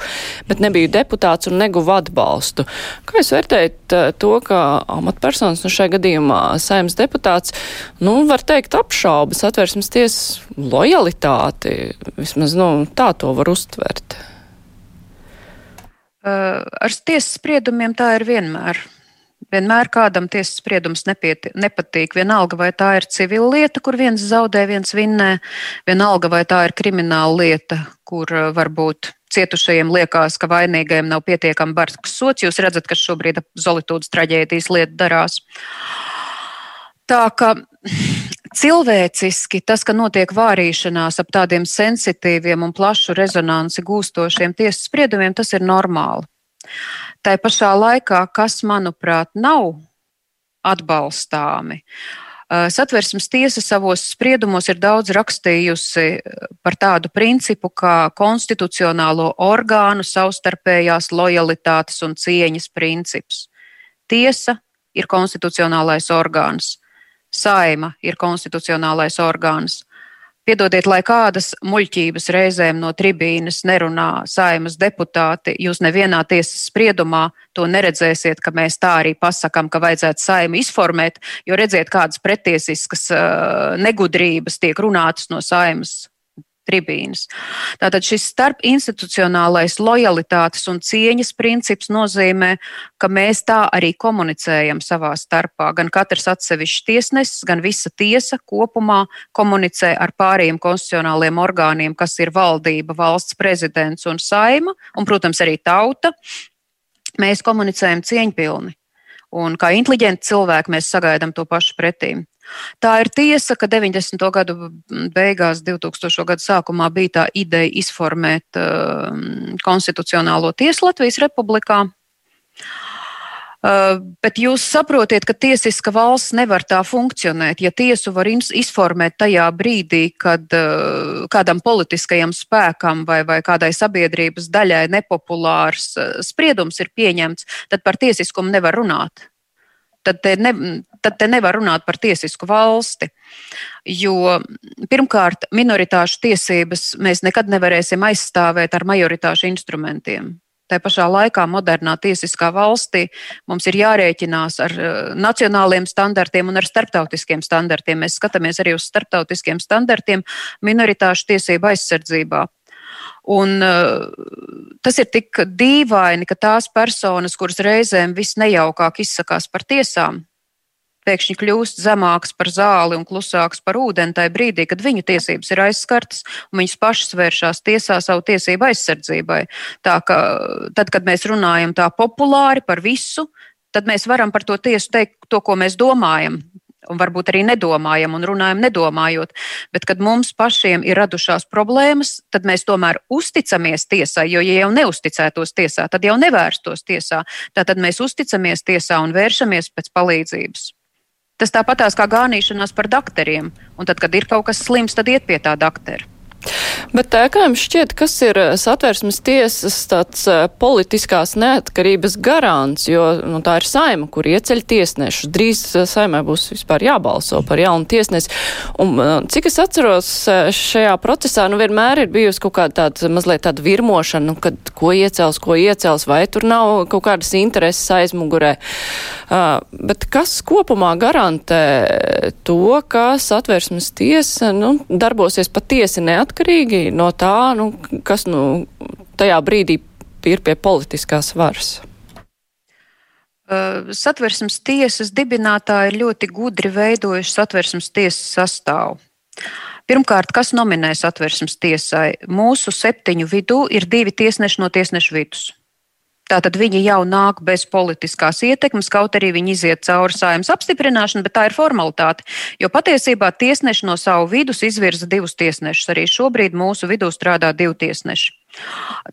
bet nebija deputāts un neguva atbalstu. Kā jūs vērtējat to, ka amatpersonas nu šajā gadījumā saimnes saimnes deputāts, nu, var teikt, apšauba satversmes tiesas lojalitāti. Vismaz, nu, tā to var uztvert. Ar tiesas spriedumiem tā ir vienmēr. Vienmēr kādam tiesas spriedums nepieti, nepatīk. Vienalga, vai tā ir civila lieta, kur viens zaudē, viens vinnē, vienalga, vai tā ir krimināla lieta, kur varbūt cietušajiem liekas, ka vainīgajiem nav pietiekami bargs sots. Jūs redzat, kas šobrīd ap Zolitūdas traģēdijas lietu darās. Uh, Tā ka cilvēciski tas, ka notiek vārīšanās ap tādiem sensitīviem un plašu rezonanci gūstošiem tiesas spriedumiem, tas ir normāli. Tā pašā laikā, kas, manuprāt, nav atbalstāmi. Satversmes tiesa savos spriedumos ir daudz rakstījusi par tādu principu kā konstitucionālo orgānu savstarpējās lojalitātes un cieņas princips. Tiesa ir konstitucionālais orgāns, saima ir konstitucionālais orgāns. Piedodiet, lai kādas muļķības reizēm no tribīnes nerunā saimas deputāti, jūs nevienā tiesas spriedumā to neredzēsiet, ka mēs tā arī pasakām, ka vajadzētu saimu izformēt, jo redziet, kādas pretiesiskas uh, negudrības tiek runātas no saimas tribīnas. Tātad šis starpinstitucionālais lojalitātes un cieņas princips nozīmē, ka mēs tā arī komunicējam savā starpā. Gan katrs atsevišķs tiesnesis, gan visa tiesa kopumā komunicē ar pārējiem konstitucionāliem orgāniem, kas ir valdība, valsts prezidents un saima, un, protams, arī tauta. Mēs komunicējam cieņpilni. Un kā inteliģenti cilvēki mēs sagaidām to pašu pretīm. Tā ir tiesa, ka 90. gadu beigās, 2000. gadu sākumā bija tā ideja izformēt uh, konstitucionālo tiesu Latvijas republikā. Uh, bet jūs saprotiet, ka tiesiska valsts nevar tā funkcionēt. Ja tiesu var izformēt tajā brīdī, kad uh, kādam politiskajam spēkam vai, vai kādai sabiedrības daļai nepopulārs uh, spriedums ir pieņemts, tad par tiesiskumu nevar runāt tad te, ne, tad te nevar runāt par tiesisku valsti. Jo pirmkārt, minoritāšu tiesības mēs nekad nevarēsim aizstāvēt ar majoritāšu instrumentiem. Tā pašā laikā modernā tiesiskā valstī mums ir jārēķinās ar eh, nacionāliem standartiem un ar starptautiskiem standartiem. Mēs skatāmies arī uz starptautiskiem standartiem minoritāšu tiesību aizsardzībā. Un, uh, tas ir tik dīvaini, ka tās personas, kuras reizēm visnejaukāk izsakās par tiesām, pēkšņi kļūst zemāks par zāli un klusāks par ūdeni tajā brīdī, kad viņu tiesības ir aizskartas un viņas pašas vēršās tiesā savu tiesību aizsardzībai. Tā ka tad, kad mēs runājam tā populāri par visu, tad mēs varam par to tiesu teikt to, ko mēs domājam un varbūt arī nedomājam un runājam nedomājot. Bet, kad mums pašiem ir radušās problēmas, tad mēs tomēr uzticamies tiesai, jo, ja jau neusticētos tiesā, tad jau nevērstos tiesā. Tātad mēs uzticamies tiesā un vēršamies pēc palīdzības. Tas tāpatās kā gānīšanās par doktoriem, un tad, kad ir kaut kas slims, tad iet pie tā doktora. Bet kā jums šķiet, kas ir satversmes tiesas tāds politiskās neatkarības garants, jo nu, tā ir saima, kur ieceļ tiesnešus. Drīz saimai būs vispār jābalso par jaunu tiesnesi. Un, cik es atceros, šajā procesā nu, vienmēr ir bijusi kaut kāda tāda mazliet tāda virmošana, nu, kad ko iecels, ko iecels, vai tur nav kaut kādas intereses aizmugurē. Uh, bet kas kopumā garantē to, ka satversmes tiesa nu, darbosies patiesi neatkarīgi? Atkarīgi no tā, nu, kas nu, tajā brīdī ir pie politiskās varas? Satversmes tiesas dibinātāji ļoti gudri veidojuši satversmes tiesas sastāvu. Pirmkārt, kas nominē satversmes tiesai? Mūsu septiņu vidū ir divi tiesneši no tiesnešu vidus. Tātad viņi jau nāk bez politiskās ietekmes, kaut arī viņi iziet cauri saimnes apstiprināšanu, bet tā ir formalitāte. Jo patiesībā tiesneši no savu vidus izvirza divus tiesnešus. Arī šobrīd mūsu vidū strādā divi tiesneši.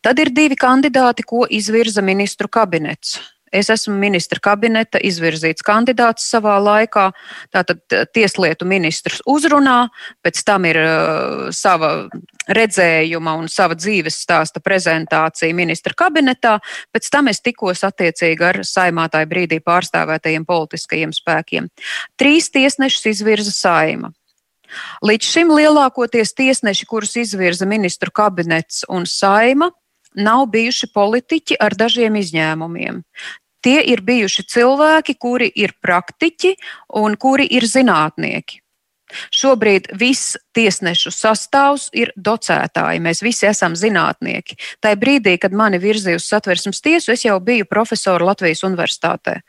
Tad ir divi kandidāti, ko izvirza ministru kabinets. Es esmu ministra kabineta izvirzīts kandidāts savā laikā. Tātad eh, tieslietu ministrs uzrunā, pēc tam ir uh, sava redzējuma un sava dzīves stāsta prezentācija ministra kabinetā. Pēc tam es tikos attiecīgi ar saimātāju brīdī pārstāvētajiem politiskajiem spēkiem. Trīs tiesnešus izvirza saima. Līdz šim lielākoties tiesneši, kurus izvirza ministru kabinets un saima, nav bijuši politiķi ar dažiem izņēmumiem. Tie ir bijuši cilvēki, kuri ir praktiķi un kuri ir zinātnieki. Šobrīd viss tiesnešu sastāvs ir docētāji. Mēs visi esam zinātnieki. Tā brīdī, kad mani virzīja uz satversmes tiesu, es jau biju profesora Latvijas Universitātē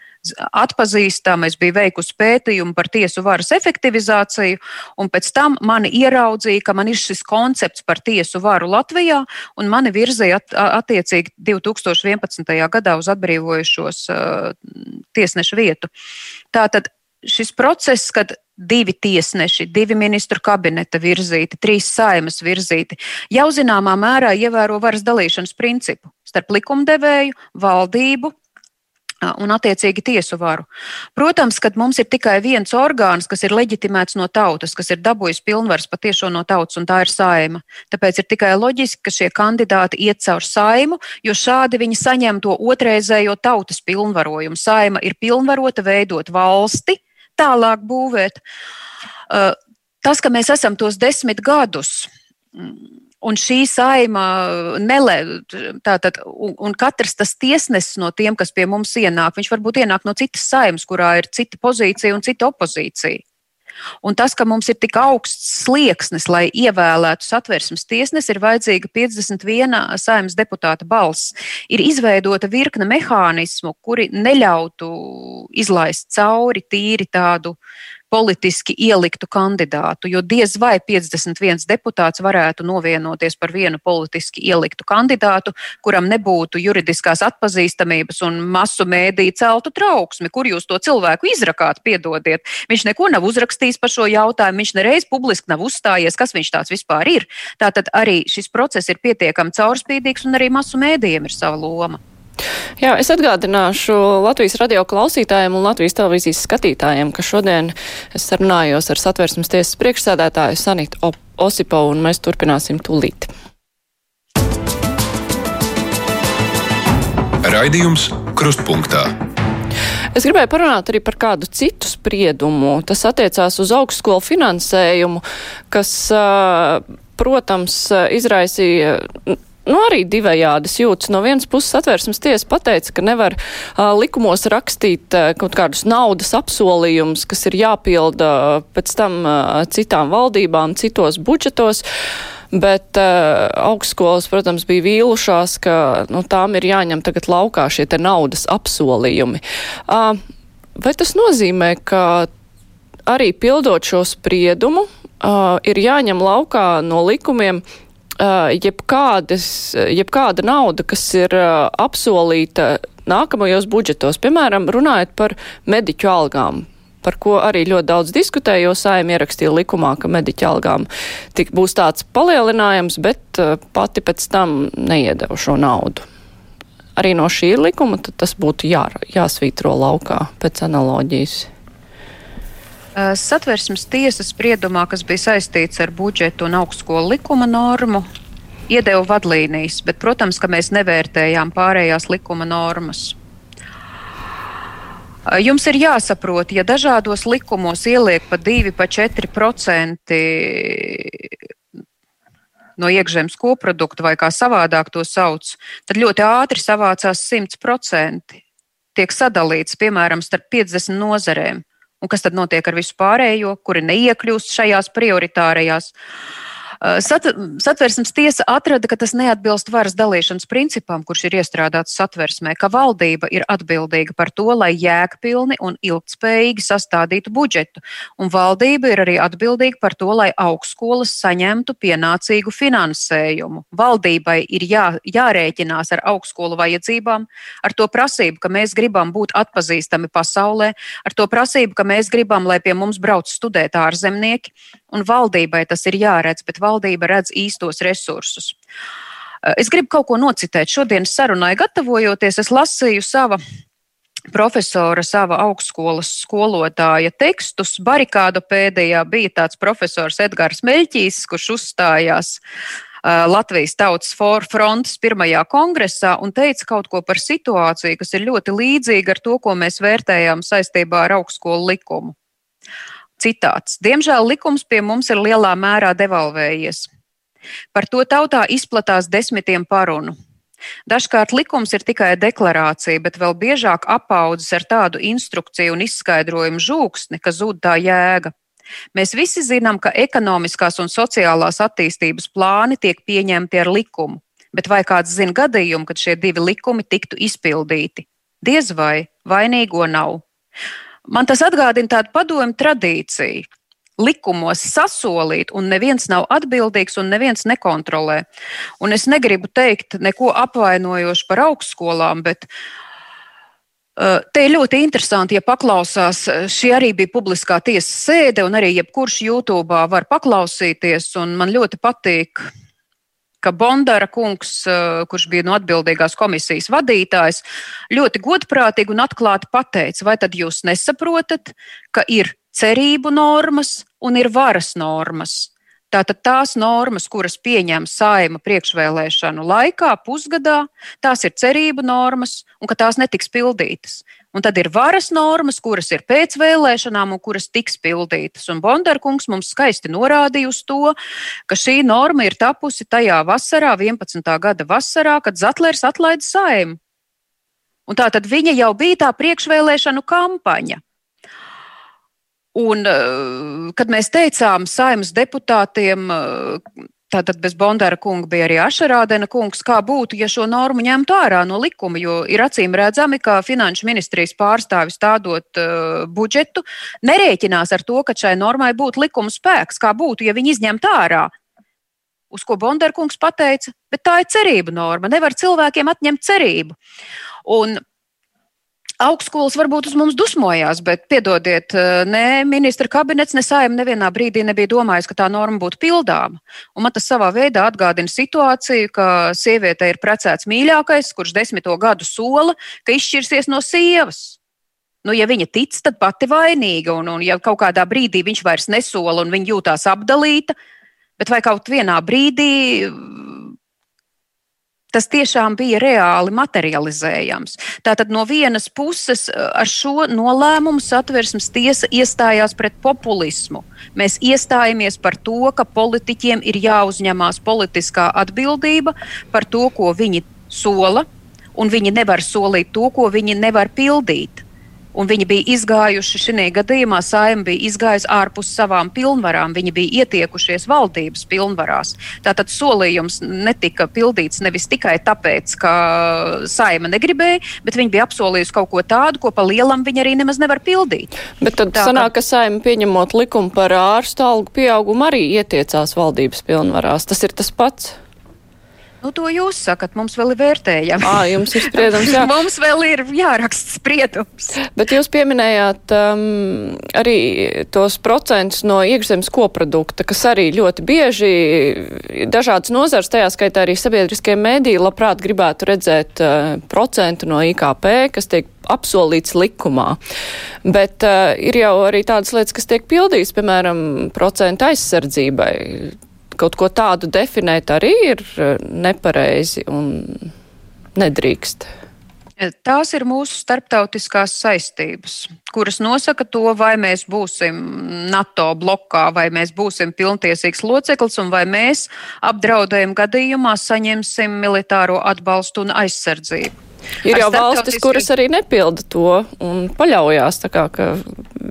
atpazīstama, es biju veikusi pētījumu par tiesu varas efektivizāciju, un pēc tam mani ieraudzīja, ka man ir šis koncepts par tiesu varu Latvijā, un mani virzīja at, attiecīgi 2011. gadā uz atbrīvojušos uh, tiesnešu vietu. Tātad šis process, kad divi tiesneši, divi ministru kabineta virzīti, trīs saimas virzīti, jau zināmā mērā ievēro varas dalīšanas principu starp likumdevēju, valdību un attiecīgi tiesu varu. Protams, ka mums ir tikai viens orgāns, kas ir leģitimēts no tautas, kas ir dabūjis pilnvaras patiešo no tautas, un tā ir saima. Tāpēc ir tikai loģiski, ka šie kandidāti iet caur saimu, jo šādi viņi saņem to otrreizējo tautas pilnvarojumu. Saima ir pilnvarota veidot valsti, tālāk būvēt. Tas, ka mēs esam tos desmit gadus Un šī saima nelē, tātad, un, un katrs tas tiesnesis no tiem, kas pie mums ienāk, viņš varbūt ienāk no citas saimas, kurā ir cita pozīcija un cita opozīcija. Un tas, ka mums ir tik augsts slieksnis, lai ievēlētu satversmes tiesnesi, ir vajadzīga 51 saimnes deputāta balss. Ir izveidota virkne mehānismu, kuri neļautu izlaist cauri tīri tādu politiski ieliktu kandidātu, jo diez vai 51 deputāts varētu novienoties par vienu politiski ieliktu kandidātu, kuram nebūtu juridiskās atpazīstamības un masu mēdīju celtu trauksmi, kur jūs to cilvēku izrakāt, piedodiet. Viņš neko nav uzrakstījis par šo jautājumu, viņš nereiz publiski nav uzstājies, kas viņš tāds vispār ir. Tātad arī šis process ir pietiekami caurspīdīgs un arī masu mēdījiem ir sava loma. Jā, es atgādināšu Latvijas radio klausītājiem un Latvijas televīzijas skatītājiem, ka šodien es sarunājos ar satversmes tiesas priekšsēdētāju Sanitu Osipovu un mēs turpināsim tūlīt. Raidījums Krustpunktā. Es gribēju parunāt arī par kādu citu spriedumu. Tas attiecās uz augstskolu finansējumu, kas, protams, izraisīja nu, arī divējādas jūtas. No vienas puses atvērsmes tiesa pateica, ka nevar uh, likumos rakstīt uh, kaut kādus naudas apsolījumus, kas ir jāpilda uh, pēc tam uh, citām valdībām, citos budžetos. Bet uh, augstskolas, protams, bija vīlušās, ka nu, tām ir jāņem tagad laukā šie naudas apsolījumi. Uh, vai tas nozīmē, ka arī pildot šo spriedumu, uh, ir jāņem laukā no likumiem jebkādas, jebkāda nauda, kas ir apsolīta nākamajos budžetos, piemēram, runājot par mediķu algām, par ko arī ļoti daudz diskutēja, jo saim ierakstīja likumā, ka mediķu algām tik būs tāds palielinājums, bet pati pēc tam neiedeva šo naudu. Arī no šī likuma tas būtu jā, jāsvītro laukā pēc analoģijas. Eh, satversmes tiesas spriedumā, kas bija saistīts ar budžetu un augstskolu likuma normu, iedeva vadlīnijas, bet, protams, ka mēs nevērtējām pārējās likuma normas. Eh, jums ir jāsaprot, ja dažādos likumos ieliek pa 2, pa 4% no iekšzemes koprodukta vai kā savādāk to sauc, tad ļoti ātri savācās 100%. Tiek sadalīts, piemēram, starp 50 nozarēm. Un kas tad notiek ar visu pārējo, kuri neiekļūst šajās prioritārajās? Uh, sat, satversmes tiesa atrada, ka tas neatbilst varas dalīšanas principam, kurš ir iestrādāts satversmē, ka valdība ir atbildīga par to, lai jēgpilni un ilgspējīgi sastādītu budžetu, un valdība ir arī atbildīga par to, lai augstskolas saņemtu pienācīgu finansējumu. Valdībai ir jā, jārēķinās ar augstskolu vajadzībām, ar to prasību, ka mēs gribam būt atpazīstami pasaulē, ar to prasību, ka mēs gribam, lai pie mums brauc studēt ārzemnieki, un valdībai tas ir jāredz, bet valdība redz īstos resursus. Es gribu kaut ko nocitēt. Šodienas sarunai gatavojoties, es lasīju sava profesora, sava augstskolas skolotāja tekstus. Barikādu pēdējā bija tāds profesors Edgars Meļķīs, kurš uzstājās Latvijas Tautas frontes pirmajā kongresā un teica kaut ko par situāciju, kas ir ļoti līdzīga ar to, ko mēs vērtējām saistībā ar augstskolu likumu. Citāts. Diemžēl likums pie mums ir lielā mērā devalvējies. Par to tautā izplatās desmitiem parunu. Dažkārt likums ir tikai deklarācija, bet vēl biežāk apaudzis ar tādu instrukciju un izskaidrojumu žūksni, ka zūd tā jēga. Mēs visi zinām, ka ekonomiskās un sociālās attīstības plāni tiek pieņemti ar likumu, bet vai kāds zina gadījumu, kad šie divi likumi tiktu izpildīti? Diez vai vainīgo nav. Man tas atgādina tādu padomu tradīciju. Likumos sasolīt, un neviens nav atbildīgs, un neviens nekontrolē. Un es negribu teikt neko apvainojošu par augstskolām, bet Te ir ļoti interesanti, ja paklausās. Šī arī bija publiskā tiesas sēde, un arī jebkurš YouTube var paklausīties. Man ļoti patīk ka Bondara kungs, eh, kurš bija no atbildīgās komisijas vadītājs, ļoti godprātīgi un atklāti pateica, vai tad jūs nesaprotat, ka ir cerību normas un ir varas normas. Tātad tās normas, kuras pieņem saima priekšvēlēšanu laikā, pusgadā, tās ir cerību normas un ka tās netiks pildītas. Un tad ir varas normas, kuras ir pēc vēlēšanām un kuras tiks pildītas. Un Bondarkungs mums skaisti norādīja uz to, ka šī norma ir tapusi tajā vasarā, 11. gada vasarā, kad Zatlers atlaida saimu. Un tā tad viņa jau bija tā priekšvēlēšanu kampaņa. Un, eh, kad mēs teicām saimnes deputātiem, eh, Tātad bez Bondara kunga bija arī Ašarādena kungs. Kā būtu, ja šo normu ņemtu ārā no likuma, jo ir acīm redzami, ka finanšu ministrijas pārstāvis stādot uh, budžetu nerēķinās ar to, ka šai normai būtu likuma spēks. Kā būtu, ja viņi izņemtu ārā? Uz ko Bondara kungs pateica, bet tā ir cerība norma. Nevar cilvēkiem atņemt cerību. Un Augstskolas varbūt uz mums dusmojās, bet, piedodiet, eh, ne ministra kabinets, ne saima nevienā brīdī nebija domājis, ka tā norma būtu pildāma. Un man tas savā veidā atgādina situāciju, ka sieviete ir precēts mīļākais, kurš desmito gadu sola, ka izšķirsies no sievas. Nu, ja viņa tic, tad pati vainīga, un, un ja kaut kādā brīdī viņš vairs nesola un viņa jūtās apdalīta, bet vai kaut vienā brīdī tas tiešām bija reāli materializējams. Tātad no vienas puses eh, ar šo nolēmumu satversmes tiesa iestājās pret populismu. Mēs iestājamies par to, ka politiķiem ir jāuzņemās politiskā atbildība par to, ko viņi sola, un viņi nevar solīt to, ko viņi nevar pildīt un viņi bija izgājuši šajā gadījumā, saima bija izgājusi ārpus savām pilnvarām, viņi bija ietiekušies valdības pilnvarās. Tātad solījums netika pildīts nevis tikai tāpēc, ka saima negribēja, bet viņi bija apsolījusi kaut ko tādu, ko pa lielam viņi arī nemaz nevar pildīt. Bet tad Tā, sanāk, ka saima pieņemot likumu par ārstu algu pieaugumu arī ietiecās valdības pilnvarās. Tas ir tas pats. Nu, to jūs sakat, mums vēl ir vērtējami. À, jums ir spriedums, jā. <laughs> mums vēl ir jāraksta spriedums. Bet jūs pieminējāt um, arī tos procentus no iekšzemes koprodukta, kas arī ļoti bieži dažādas nozars, tajā skaitā arī sabiedriskie mēdīji, labprāt gribētu redzēt uh, procentu no IKP, kas tiek apsolīts likumā. Bet uh, ir jau arī tādas lietas, kas tiek pildītas, piemēram, procentu aizsardzībai kaut ko tādu definēt arī ir e, nepareizi un nedrīkst. E, tās ir mūsu starptautiskās saistības, kuras nosaka to, vai mēs būsim NATO blokā, vai mēs būsim pilntiesīgs loceklis, un vai mēs apdraudējuma gadījumā saņemsim militāro atbalstu un aizsardzību. Ir jau valstis, kuras arī nepilda to un paļaujās, kā, ka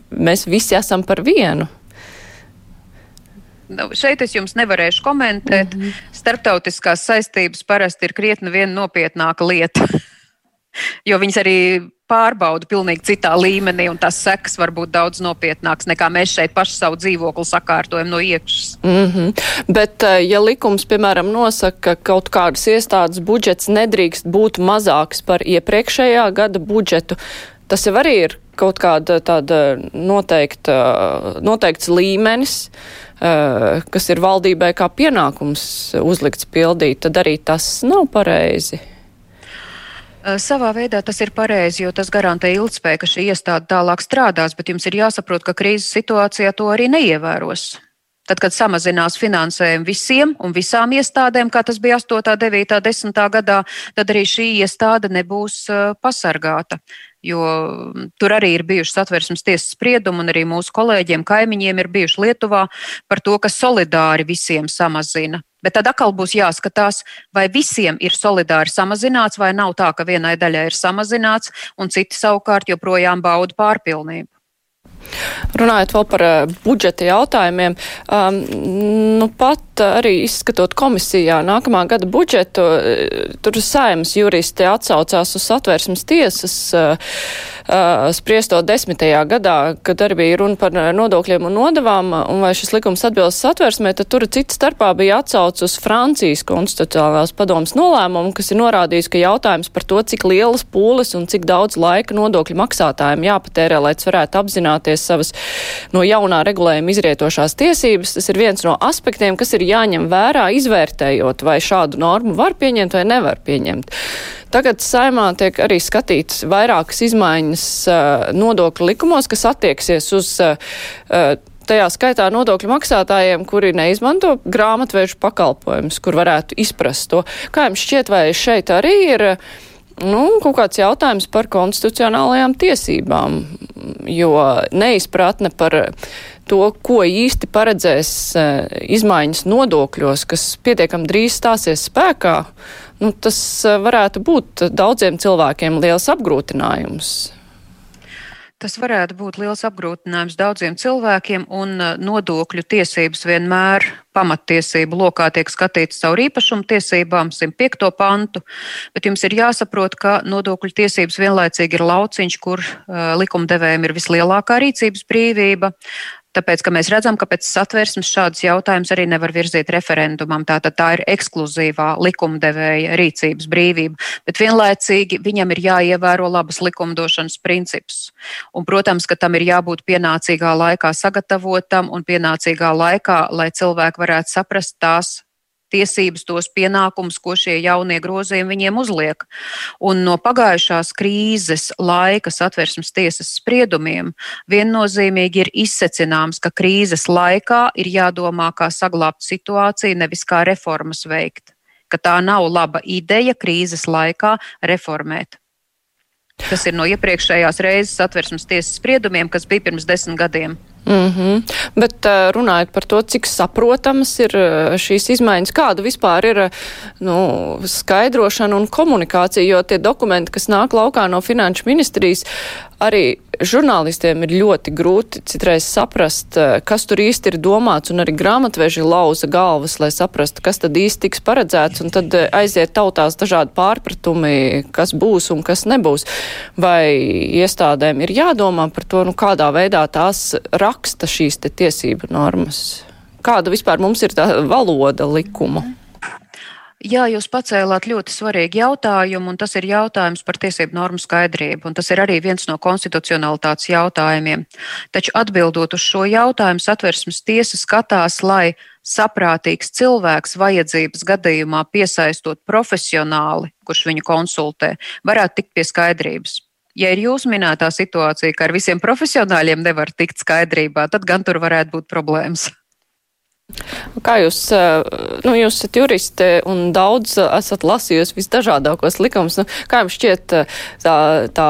mēs visi esam par vienu. Šeit es jums nevarēšu komentēt. Mm -hmm. Startautiskās saistības parasti ir krietni vien nopietnāka lieta. <laughs> jo viņas arī pārbauda pilnīgi citā līmenī, un tas sekas var būt daudz nopietnāks nekā mēs šeit paši savu dzīvokli sakārtojam no iekšas. Mm -hmm. Bet, eh, ja likums, piemēram, nosaka, ka kaut kādas iestādes budžets nedrīkst būt mazāks par iepriekšējā gada budžetu, tas jau arī ir kaut kāda tāda noteikta, noteikts līmenis. Eh, kas ir valdībai kā pienākums uzlikts pildīt, tad arī tas nav pareizi. Eh, savā veidā tas ir pareizi, jo tas garantē ilgspēju, ka šī iestāde tālāk strādās, bet jums ir jāsaprot, ka krīzes situācijā to arī neievēros. Tad, kad samazinās finansējumu visiem un visām iestādēm, kā tas bija 8, 9, 10 gadā, tad arī šī iestāde nebūs eh, pasargāta jo mm, tur arī ir bijušas atversmes tiesas spriedumi, un arī mūsu kolēģiem, kaimiņiem ir bijuši Lietuvā par to, ka solidāri visiem samazina. Bet tad atkal būs jāskatās, vai visiem ir solidāri samazināts, vai nav tā, ka vienai daļai ir samazināts, un citi savukārt joprojām bauda pārpilnību. Runājot vēl par uh, budžeta jautājumiem, um, nu pat arī izskatot komisijā nākamā gada budžetu, uh, tur saimas juristi atsaucās uz satvērsmes tiesas uh, spriesto desmitajā gadā, kad arī bija runa par nodokļiem un nodevām, un vai šis likums atbilst satvērsmē, tad tur cits starpā bija atsauc uz Francijas konstitucionālās padomas nolēmumu, kas ir norādījis, ka jautājums par to, cik lielas pūles un cik daudz laika nodokļu maksātājiem jāpatērē, lai tas varētu apzināties savas no jaunā regulējuma izrietošās tiesības, tas ir viens no aspektiem, kas ir jāņem vērā, izvērtējot, vai šādu normu var pieņemt vai nevar pieņemt. Tagad saimā tiek arī skatīts vairākas izmaiņas uh, nodokļu likumos, kas attieksies uz uh, tajā skaitā nodokļu maksātājiem, kuri neizmanto grāmatvežu pakalpojumus, kur varētu izprast to. Kā jums šķiet, vai šeit arī ir nu, kaut kāds jautājums par konstitucionālajām tiesībām, jo neizpratne par to, ko īsti paredzēs izmaiņas nodokļos, kas pietiekam drīz stāsies spēkā, nu, tas varētu būt daudziem cilvēkiem liels apgrūtinājums. Tas varētu būt liels apgrūtinājums daudziem cilvēkiem, un uh, nodokļu tiesības vienmēr pamattiesību lokā tiek skatīts caur īpašumu tiesībām, 105. pantu, bet jums ir jāsaprot, ka nodokļu tiesības vienlaicīgi ir lauciņš, kur uh, likumdevējiem ir vislielākā rīcības brīvība. Tāpēc, ka mēs redzam, ka pēc satversmes šādus jautājumus arī nevar virzīt referendumam. Tātad tā ir ekskluzīvā likumdevēja rīcības brīvība, bet vienlaicīgi viņam ir jāievēro labas likumdošanas princips. Un, protams, ka tam ir jābūt pienācīgā laikā sagatavotam un pienācīgā laikā, lai cilvēki varētu saprast tās tiesības, tos pienākumus, ko šie jaunie grozījumi viņiem uzliek. Un no pagājušās krīzes laika satversmes tiesas spriedumiem viennozīmīgi ir izsecināms, ka krīzes laikā ir jādomā, kā saglabāt situāciju, nevis kā reformas veikt. Ka tā nav laba ideja krīzes laikā reformēt. Tas ir no iepriekšējās reizes satversmes tiesas spriedumiem, kas bija pirms desmit gadiem. Mm -hmm. Bet runājot par to, cik saprotamas ir šīs izmaiņas, kāda vispār ir nu, skaidrošana un komunikācija, jo tie dokumenti, kas nāk laukā no finanšu ministrijas, arī žurnālistiem ir ļoti grūti citreiz saprast, eh, kas tur īsti ir domāts, un arī grāmatveži lauza galvas, lai saprastu, kas tad īsti tiks paredzēts, un tad eh, aiziet tautās dažādi pārpratumi, kas būs un kas nebūs. Vai iestādēm ir jādomā par to, nu, kādā veidā tās raksta šīs te tiesību normas? Kāda vispār mums ir tā valoda likuma? Jā, jūs pacēlāt ļoti svarīgu jautājumu, un tas ir jautājums par tiesību normu skaidrību, un tas ir arī viens no konstitucionalitātes jautājumiem. Taču atbildot uz šo jautājumu, satversmes tiesa skatās, lai saprātīgs cilvēks vajadzības gadījumā piesaistot profesionāli, kurš viņu konsultē, varētu tikt pie skaidrības. Ja ir jūsu minētā situācija, ka ar visiem profesionāļiem nevar tikt skaidrībā, tad gan tur varētu būt problēmas. Kā jūs, nu, jūs esat juristi un daudz esat lasījusi visdažādākos likumus. Nu, kā jums šķiet tā, tā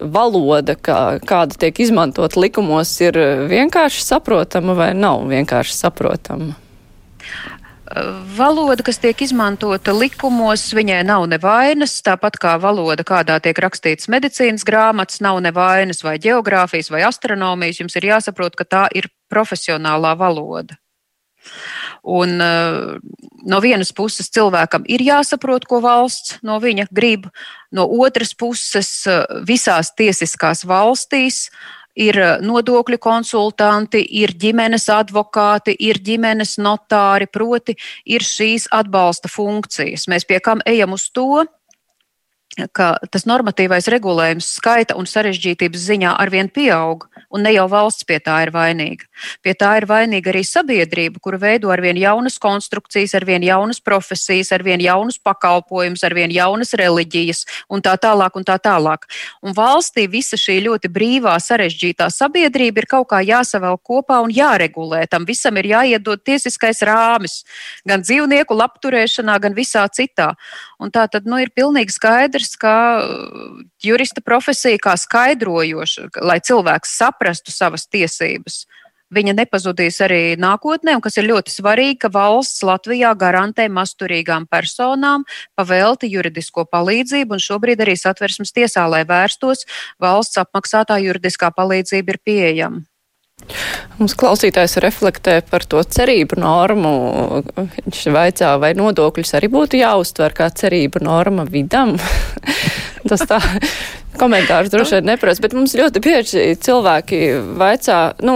valoda, kā, kāda tiek izmantot likumos, ir vienkārši saprotama vai nav vienkārši saprotama? Valoda, kas tiek izmantota likumos, viņai nav nevainas, tāpat kā valoda, kādā tiek rakstīts medicīnas grāmatas, nav nevainas vai geogrāfijas vai astronomijas. Jums ir jāsaprot, ka tā ir profesionālā valoda. Un, uh, no vienas puses cilvēkam ir jāsaprot, ko valsts no viņa grib, no otras puses uh, visās tiesiskās valstīs ir uh, nodokļu konsultanti, ir ģimenes advokāti, ir ģimenes notāri, proti, ir šīs atbalsta funkcijas. Mēs pie kam ejam uz to, ka tas normatīvais regulējums skaita un sarežģītības ziņā arvien pieaug, un ne jau valsts pie tā ir vainīga. Pie tā ir vainīga arī sabiedrība, kura veido arvien jaunas konstrukcijas, arvien jaunas profesijas, arvien jaunus pakalpojumus, arvien jaunas reliģijas un tā tālāk un tā tālāk. Un valstī visa šī ļoti brīvā, sarežģītā sabiedrība ir kaut kā jāsavēl kopā un jāregulē. Tam visam ir jāiedod tiesiskais rāmis gan dzīvnieku labturēšanā, gan visā citā. Un tā tad nu, ir pilnīgi skaidrs, ka uh, jurista profesija kā skaidrojoša, lai cilvēks saprastu savas tiesības, viņa nepazudīs arī nākotnē, un kas ir ļoti svarīgi, ka valsts Latvijā garantē masturīgām personām pavelti juridisko palīdzību, un šobrīd arī satversmes tiesā, lai vērstos, valsts apmaksātā juridiskā palīdzība ir pieejama. Mums klausītājs reflektē par to cerību normu. Viņš vaicā, vai nodokļus arī būtu jāuztver kā cerību norma vidam. <laughs> tas tā komentārs droši vien neprasa, bet mums ļoti bieži cilvēki vaicā, nu,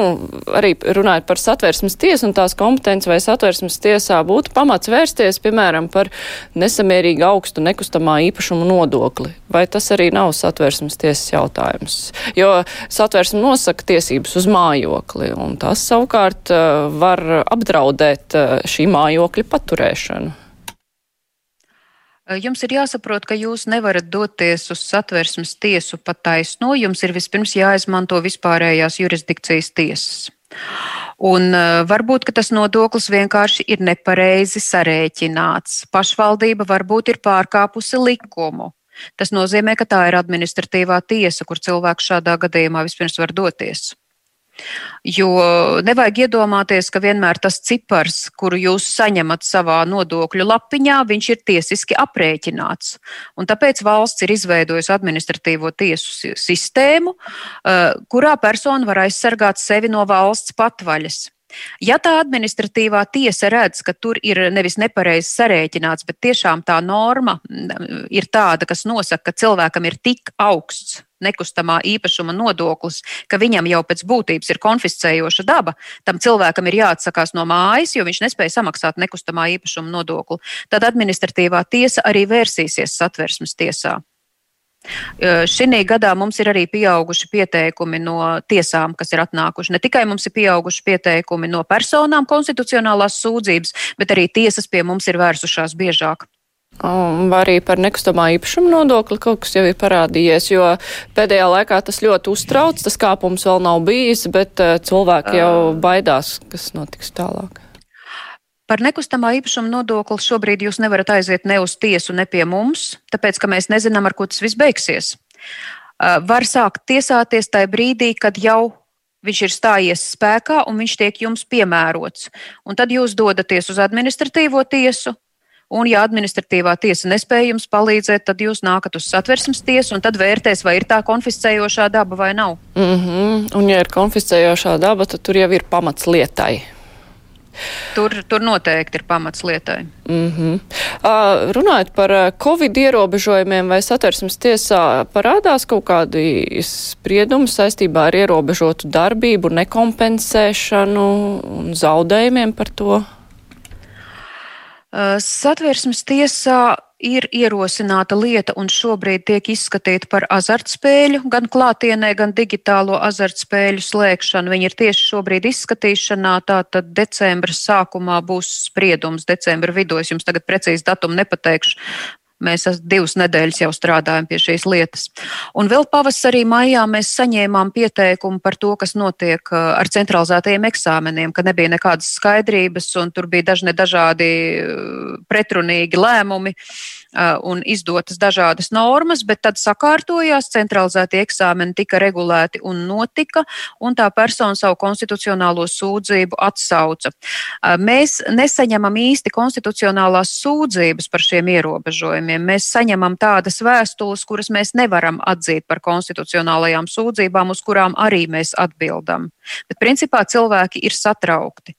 arī runājot par satversmes tiesu un tās kompetences vai satversmes tiesā būtu pamats vērsties, piemēram, par nesamērīgi augstu nekustamā īpašuma nodokli. Vai tas arī nav satversmes tiesas jautājums? Jo satversme nosaka tiesības uz mājokli, un tas savukārt uh, var apdraudēt uh, šī mājokļa paturēšanu. Jums ir jāsaprot, ka jūs nevarat doties uz satversmes tiesu pa taisno. Jums ir vispirms jāizmanto vispārējās jurisdikcijas tiesas. Un varbūt tas nodoklis vienkārši ir nepareizi sarēķināts. Pašvaldība varbūt ir pārkāpusi likumu. Tas nozīmē, ka tā ir administratīvā tiesa, kur cilvēks šādā gadījumā vispirms var doties. Jo nevajag iedomāties, ka vienmēr tas cipars, kuru jūs saņemat savā nodokļu lapiņā, viņš ir tiesiski aprēķināts. Un tāpēc valsts ir izveidojusi administratīvo tiesu sistēmu, eh, kurā persona var aizsargāt sevi no valsts patvaļas. Ja tā administratīvā tiesa redz, ka tur ir nevis nepareizi sarēķināts, bet tiešām tā norma mm, ir tāda, kas nosaka, ka cilvēkam ir tik augsts nekustamā īpašuma nodoklis, ka viņam jau pēc būtības ir konfiscējoša daba, tam cilvēkam ir jāatsakās no mājas, jo viņš nespēja samaksāt nekustamā īpašuma nodokli, tad administratīvā tiesa arī vērsīsies satversmes tiesā. Šī gadā mums ir arī pieauguši pieteikumi no tiesām, kas ir atnākuši. Ne tikai mums ir pieauguši pieteikumi no personām konstitucionālās sūdzības, bet arī tiesas pie mums ir vērsušās biežāk. Um, arī par nekustamā īpašuma nodokli kaut kas jau ir parādījies, jo pēdējā laikā tas ļoti uztrauc, tas kāpums vēl nav bijis, bet cilvēki jau baidās, kas notiks tālāk. Par nekustamā īpašuma nodokli šobrīd jūs nevarat aiziet ne uz tiesu, ne pie mums, tāpēc ka mēs nezinām, ar ko tas viss beigsies. Var sākt tiesāties tajā brīdī, kad jau viņš ir stājies spēkā un viņš tiek jums piemērots. Un tad jūs dodaties uz administratīvo tiesu, Un, ja administratīvā tiesa nespēja jums palīdzēt, tad jūs nākat uz satversmes tiesu un tad vērtēs, vai ir tā konfiscējošā daba vai nav. Mm -hmm. Un, ja ir konfiscējošā daba, tad tur jau ir pamats lietai. Tur, tur noteikti ir pamats lietai. Mm -hmm. uh, runājot par covid ierobežojumiem, vai satversmes tiesā parādās kaut kādi spriedumi saistībā ar ierobežotu darbību, nekompensēšanu un zaudējumiem par to? Satversmes tiesā ir ierosināta lieta un šobrīd tiek izskatīta par azartspēļu, gan klātienē, gan digitālo azartspēļu slēgšanu. Viņi ir tieši šobrīd izskatīšanā, tātad decembra sākumā būs spriedums, decembra vidū. Es jums tagad precīzi datumu nepateikšu. Mēs divas nedēļas jau strādājam pie šīs lietas. Un vēl pavasarī, maijā mēs saņēmām pieteikumu par to, kas notiek uh, ar centralizētajiem eksāmeniem, ka nebija nekādas skaidrības un tur bija dažne dažādi uh, pretrunīgi lēmumi. Uh, un izdotas dažādas normas, bet tad sakārtojās, centralizēti eksāmeni tika regulēti un notika, un tā persona savu konstitucionālo sūdzību atsauca. Uh, mēs nesaņemam īsti konstitucionālās sūdzības par šiem ierobežojumiem. Mēs saņemam tādas vēstules, kuras mēs nevaram atzīt par konstitucionālajām sūdzībām, uz kurām arī mēs atbildam. Bet principā cilvēki ir satraukti.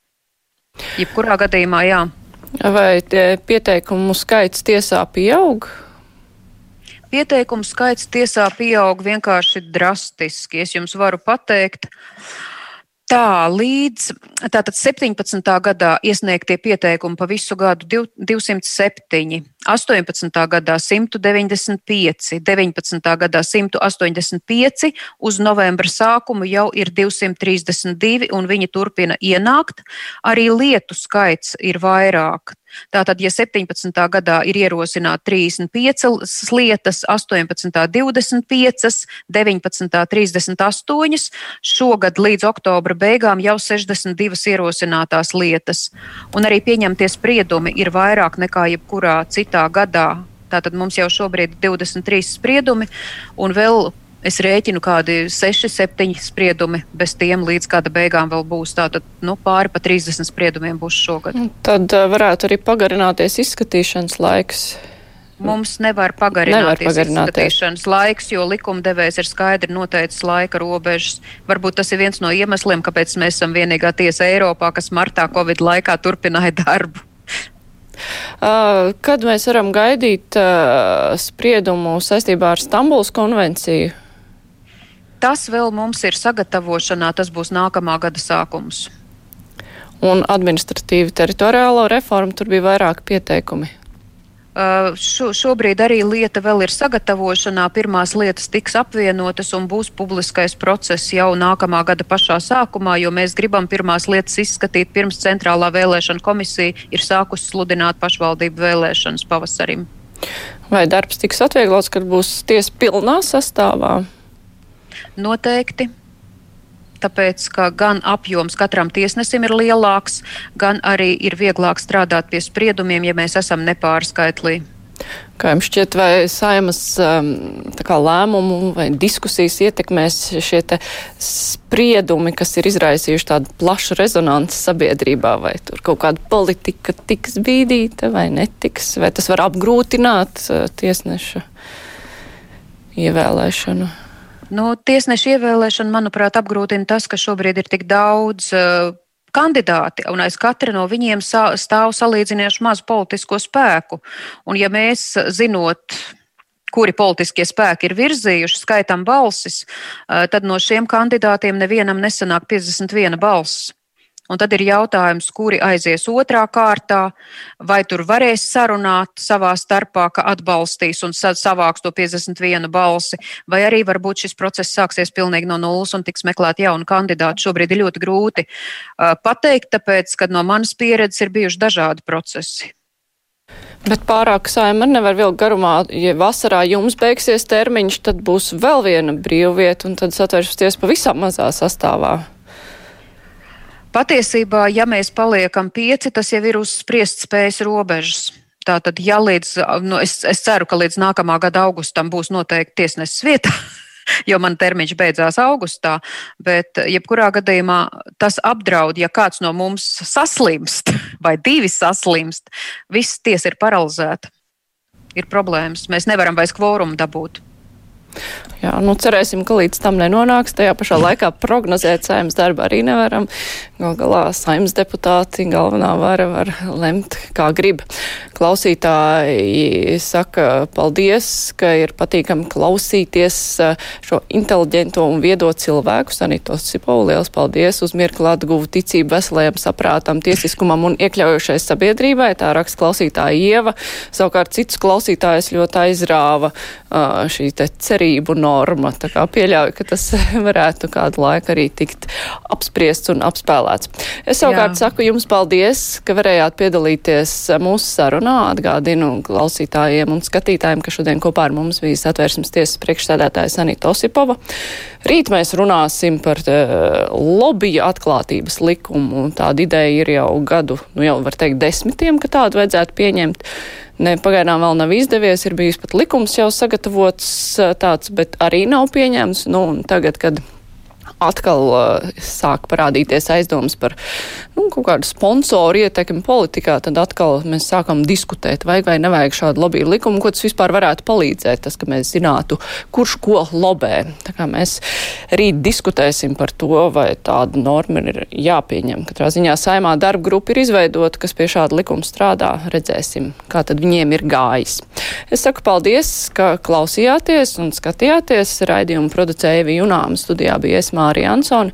Jebkurā gadījumā, jā. Vai pieteikumu skaits tiesā pieaug? Pieteikumu skaits tiesā pieaug vienkārši drastiski. Es jums varu pateikt, Tā līdz tātad 17. gadā iesniegtie pieteikumi pa visu gadu 207, 18. gadā 195, 19. gadā 185, uz novembra sākumu jau ir 232 un viņi turpina ienākt. Arī lietu skaits ir vairāk. Tātad, ja 17. gadā ir ierosināti 35 lietas, 18. 25, 19. 38, šogad līdz oktobra beigām jau 62 ierosinātās lietas. Un arī pieņemtie spriedumi ir vairāk nekā jebkurā citā gadā. Tātad mums jau šobrīd ir 23 spriedumi, un vēl Es rēķinu kādi 6, 7 spriedumi, bez tiem līdz gada beigām vēl būs. Tātad nu, pāri pa 30 spriedumiem būs šogad. Tad uh, varētu arī pagarināties izskatīšanas laiks. Mums nevar pagarināties, nevar pagarināties izskatīšanas laiks, jo likumdevējs ir skaidri noteicis laika robežas. Varbūt tas ir viens no iemesliem, kāpēc mēs esam vienīgā tiesa Eiropā, kas martā Covid laikā turpināja darbu. Kad mēs varam gaidīt spriedumu saistībā ar Stambuls konvenciju? Tas vēl mums ir sagatavošanā, tas būs nākamā gada sākums. Un administratīvi teritoriālo reformu tur bija vairāk pieteikumi. Uh, šo, šobrīd arī lieta vēl ir sagatavošanā. Pirmās lietas tiks apvienotas un būs publiskais process jau nākamā gada pašā sākumā, jo mēs gribam pirmās lietas izskatīt pirms Centrālā vēlēšana komisija ir sākusi sludināt pašvaldību vēlēšanas pavasarim. Vai darbs tiks atvieglots, kad būs tiesa pilnā sastāvā? Noteikti tāpēc ka gan apjoms katram tiesnesim ir lielāks, gan arī ir vieglāk strādāt pie spriedumiem, ja mēs esam nepārskaitlī. Kā jums šķiet, vai saimas um, kā, lēmumu vai diskusijas ietekmēs šie spriedumi, kas ir izraisījuši tādu plašu rezonanci sabiedrībā, vai tur kaut kāda politika tiks bīdīta vai netiks, vai tas var apgrūtināt uh, tiesneša ievēlēšanu? Nu, tiesnešu ievēlēšana, manuprāt, apgrūtina tas, ka šobrīd ir tik daudz uh, kandidāti, un aiz katra no viņiem stāv salīdzinoši maz politisko spēku. Un, ja mēs zinot, kuri politiskie spēki ir virzījuši, skaitam balsis, uh, tad no šiem kandidātiem nevienam nesanāk 51 balss. Un tad ir jautājums, kuri aizies otrā kārtā, vai tur varēs sarunāt savā starpā, ka atbalstīs un savāks to 51 balsi, vai arī varbūt šis process sāksies pilnīgi no nulles un tiks meklēt jaunu kandidātu. Šobrīd ir ļoti grūti pateikt, tāpēc, ka no manas pieredzes ir bijuši dažādi procesi. Bet pārāk saima nevar vilkt garumā. Ja vasarā jums beigsies termiņš, tad būs vēl viena brīvvieta, un tad satversties pavisam mazā sastāvā. Patiesībā, ja mēs paliekam pieci, tas jau ir uz spriest spējas robežas. Tātad, ja līdz, nu, es, es ceru, ka līdz nākamā gada augustam būs noteikti tiesnesis vietā, <laughs> jo man termiņš beidzās augustā, bet jebkurā gadījumā tas apdraud, ja kāds no mums saslimst <laughs> vai divi saslimst, viss tiesa ir paralizēta. Ir problēmas. Mēs nevaram vairs kvorumu dabūt. Jā, nu cerēsim, ka līdz tam nenonāks. Tajā pašā laikā prognozēt saimnes darbu arī nevaram. Gal galā saimnes deputāti galvenā vara var lemt, kā grib. Klausītāji saka paldies, ka ir patīkami klausīties eh, šo inteliģento un viedo cilvēku. Sanito Sipovu, liels paldies uz mirkli atguvu ticību veselajam saprātam, tiesiskumam un iekļaujošai sabiedrībai. Tā raksta klausītāja Ieva. Savukārt citus klausītājus ļoti aizrāva uh, šī te cerību norma. Tā kā pieļauju, ka tas <laughs> varētu kādu laiku arī tikt apspriests un apspēlēts. Es savukārt Jā. saku jums paldies, ka varējāt piedalīties mūsu sarunā. Atgādinu klausītājiem un skatītājiem, ka šodien kopā ar mums bija satvērsmes tiesas priekšsēdētāja Sanita Osipova. Rīt mēs runāsim par uh, lobija atklātības likumu. Tāda ideja ir jau gadu, nu jau var teikt desmitiem, ka tādu vajadzētu pieņemt. Ne, pagaidām vēl nav izdevies, ir bijis pat likums jau sagatavots tāds, bet arī nav pieņemts. Nu, tagad, kad atkal uh, sāk parādīties aizdomas par nu, kaut kādu sponsoru ietekmi politikā, tad atkal mēs sākam diskutēt, vajag vai nevajag šādu lobby likumu, ko tas vispār varētu palīdzēt, tas, ka mēs zinātu, kurš ko lobē. Tā kā mēs rīt diskutēsim par to, vai tāda norma ir jāpieņem. Katrā ziņā saimā darba grupa ir izveidota, kas pie šāda likuma strādā. Redzēsim, kā tad viņiem ir gājis. Es saku paldies, ka klausījāties un skatījāties. Raidījumu producēja Evi Junāma studijā bija Esmā Mārija Ansone.